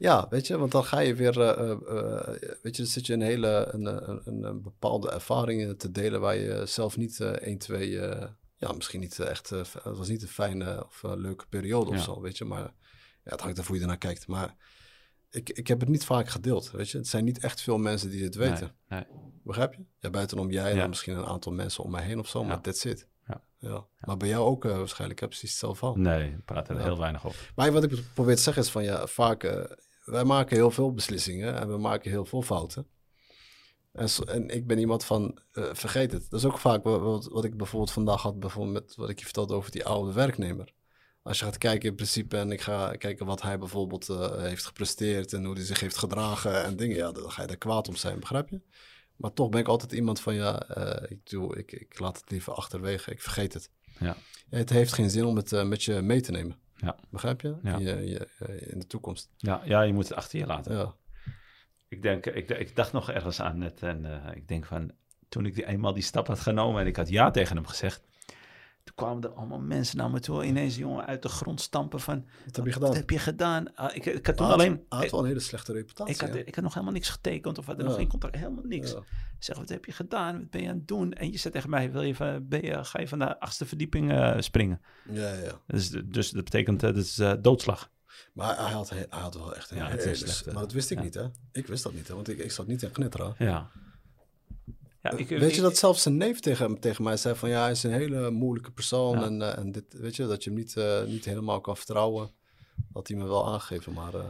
Ja, weet je, want dan ga je weer... eh, eh, eh, weet je, dan zit je een hele... Een, een, een, bepaalde ervaringen te delen... waar je zelf niet eh 1, 2... eh, ja, misschien niet echt... het was niet een fijne of leuke periode of Ja. zo, weet je. Maar ja, het hangt er hoe je ernaar kijkt. Maar ik, ik heb het niet vaak gedeeld, weet je. Het zijn niet echt veel mensen die dit weten. Nee, Begrijp je? Ja, buitenom jij en Ja. dan misschien een aantal mensen om mij heen of zo, maar that's it. Ja. Ja. Maar bij jou ook waarschijnlijk, heb precies hetzelfde verhaal. nee, praten er Ja. heel weinig over. Maar wat ik probeer te zeggen is van, ja, vaak, wij maken heel veel beslissingen en we maken heel veel fouten. En, so- en ik ben iemand van, eh, vergeet het. Dat is ook vaak wat, wat, ik bijvoorbeeld vandaag had, bijvoorbeeld met wat ik je vertelde over die oude werknemer. Als je gaat kijken in principe en ik ga kijken wat hij bijvoorbeeld eh, heeft gepresteerd en hoe hij zich heeft gedragen en dingen, ja, dan ga je daar kwaad om zijn, begrijp je? Maar toch ben ik altijd iemand van, ja, eh, ik, doe, ik, ik laat het liever achterwege, ik vergeet het. Ja. Het heeft geen zin om het met je mee te nemen. Ja. Begrijp je? Ja. Je, je- eh, in de toekomst. Ja, ja, je moet het achter je laten. Ja. Ik, denk, ik, ik dacht nog ergens aan net en eh, ik denk van, toen ik die, eenmaal die stap had genomen en ik had ja tegen hem gezegd, toen kwamen er allemaal mensen naar me toe, ineens jongen uit de grond stampen van, Wat heb je wat gedaan? heb je gedaan? Ah, ik, ik had toen had- alleen, had wel een hele slechte reputatie. ik, had, hè? ik had nog helemaal niks getekend of had er Ja. nog geen contract, helemaal niks. Ja. Ik zeg, wat heb je gedaan? Wat ben je aan het doen? En je zegt tegen mij, wil je, van- ben je, ga je van de achtste verdieping eh, springen? Ja, ja. Dus, dus dat betekent, eh, dat is eh, doodslag. Maar hij had, hij had wel echt een Ja, het is hele... slecht, hè. maar dat wist ik niet, hè? Ik wist dat niet, hè? Want ik, ik zat niet in Gnitteren. Ja. Ja ik, Weet ik- je dat zelfs zijn neef tegen, tegen mij zei van... Ja, hij is een hele moeilijke persoon. Ja. En, eh, en dit, weet je, dat je hem niet, eh, niet helemaal kan vertrouwen. Dat hij me wel aangegeven, maar... eh,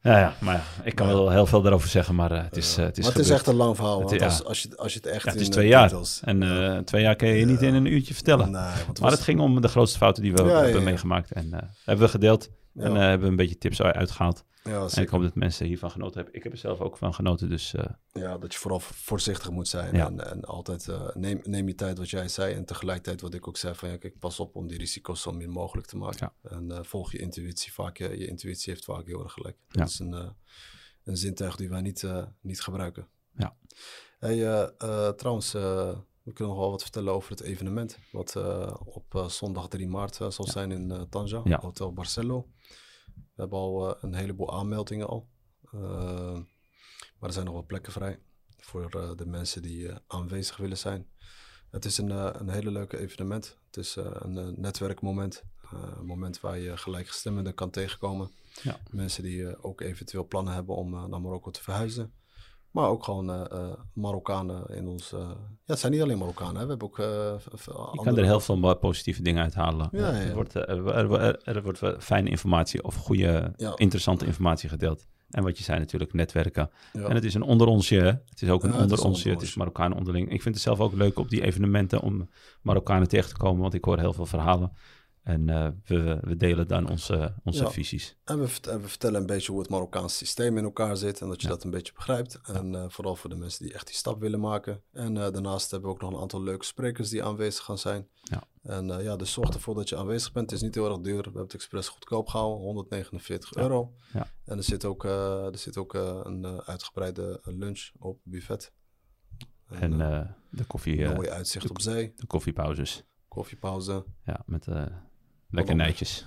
Ja, ja, maar ja, ik kan wel heel veel daarover zeggen, maar eh, het is, eh, het is maar het is echt een lang verhaal. Het- Want ja. als, als, je, als je het echt het is in, twee eh, jaar. details- En eh, twee jaar kun je niet in een uurtje vertellen. Nee, het Maar was- het ging om de grootste fouten die we hebben meegemaakt. En eh, hebben we gedeeld. En eh, hebben we een beetje tips uitgehaald. Ja, En ik hoop dat mensen hiervan genoten hebben. Ik heb er zelf ook van genoten. Dus eh, Ja, dat je vooral voorzichtig moet zijn. Ja. En, en altijd eh, neem, neem je tijd, wat jij zei. En tegelijkertijd wat ik ook zei van... Ja, kijk, pas op om die risico's zo min mogelijk te maken. En eh, volg je intuïtie. Vaak, je, je intuïtie heeft vaak heel erg gelijk. Dat Ja. is een, een zintuig die wij niet, niet gebruiken. Ja. Hey, trouwens, we kunnen nog wel wat vertellen over het evenement. Wat op zondag 3 maart zal zijn in Tanja, Ja. Hotel Barcelo. We hebben al eh, een heleboel aanmeldingen al. Eh, maar er zijn nog wel plekken vrij voor eh, de mensen die aanwezig willen zijn. Het is een, een hele leuke evenement. Het is een netwerkmoment. Een moment waar je gelijkgestemden kan tegenkomen. Ja. Mensen die ook eventueel plannen hebben om naar Marokko te verhuizen. Maar ook gewoon eh, eh, Marokkanen in ons... eh, ja, het zijn niet alleen Marokkanen. Hè. We hebben ook... je andere- kan er heel veel positieve dingen uithalen. Ja, ja. Er, wordt, er, er, wordt fijne informatie of goede, interessante informatie gedeeld. En wat je zei natuurlijk, netwerken. En het is een onder onsje. Het is ook een onder onsje. Het is Marokkanen onderling. Ik vind het zelf ook leuk op die evenementen om Marokkanen tegen te komen. Want ik hoor heel veel verhalen. En eh, we, we delen dan onze, onze Ja. visies. En we, en we vertellen een beetje hoe het Marokkaanse systeem in elkaar zit. En dat je Ja. dat een beetje begrijpt. En eh, vooral voor de mensen die echt die stap willen maken. En eh, daarnaast hebben we ook nog een aantal leuke sprekers die aanwezig gaan zijn. Ja. En ja, dus zorg ervoor dat je aanwezig bent. Het is niet heel erg duur. We hebben het expres goedkoop gehouden. 149 Ja. euro. Ja. En er zit ook, er zit ook een uitgebreide lunch op buffet. En de, koffie, eh, mooi uitzicht de- op zee. de koffiepauzes. Koffiepauze. Ja, met eh lekkernijtjes.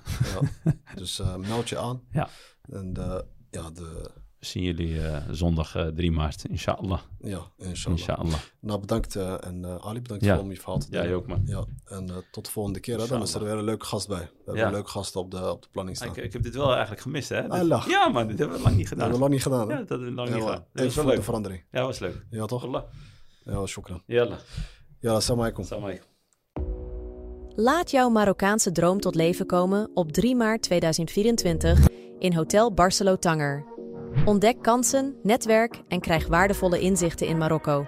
Ja. dus eh, meld je aan. Ja. En de, ja, de, We zien jullie eh, zondag eh, 3 maart, inshallah. ja, inshallah. Inshallah. Nou, bedankt. eh, en eh, Ali, bedankt Ja. voor om je verhaal te Ja, delen. je ook man. Ja, en eh, tot de volgende keer. Hè. Dan is er weer een leuke gast bij. We hebben een leuke gast op de, op de planning staan. Ik, ik heb dit wel eigenlijk gemist, hè? Allah. ja, man, dit hebben we lang niet Dat gedaan. hebben we lang niet gedaan. Hè? Ja, dat hebben we lang niet maar gedaan. Dat was wel leuk. verandering. Ja, was leuk. Ja, toch? Allah. Ja, shukran. Yalla. Ja, assalamu alaikum. Salam alaikum. Laat jouw Marokkaanse droom tot leven komen op 3 maart 2024 in Hotel Barcelo Tanger. Ontdek kansen, netwerk en krijg waardevolle inzichten in Marokko.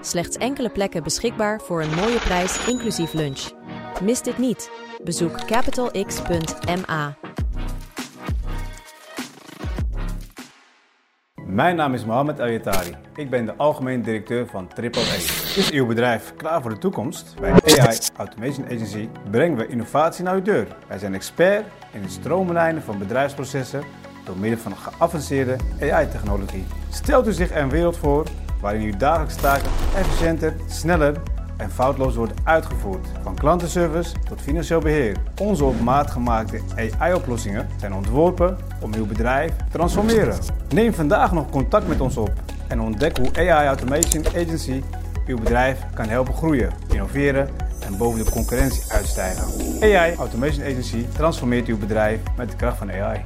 Slechts enkele plekken beschikbaar voor een mooie prijs inclusief lunch. Mis dit niet. Bezoek capitalx.ma. Mijn naam is Mohamed Ayatari. Ik ben de algemeen directeur van AAA. Is uw bedrijf klaar voor de toekomst? Bij AI Automation Agency brengen we innovatie naar uw deur. Wij zijn expert in het stroomlijnen van bedrijfsprocessen door middel van geavanceerde AI-technologie. Stelt u zich een wereld voor waarin uw dagelijkse taken efficiënter, sneller en foutloos worden uitgevoerd. Van klantenservice tot financieel beheer. Onze op maat gemaakte AI-oplossingen zijn ontworpen om uw bedrijf te transformeren. Neem vandaag nog contact met ons op en ontdek hoe AI Automation Agency uw bedrijf kan helpen groeien, innoveren en boven de concurrentie uitstijgen. AI Automation Agency transformeert uw bedrijf met de kracht van AI.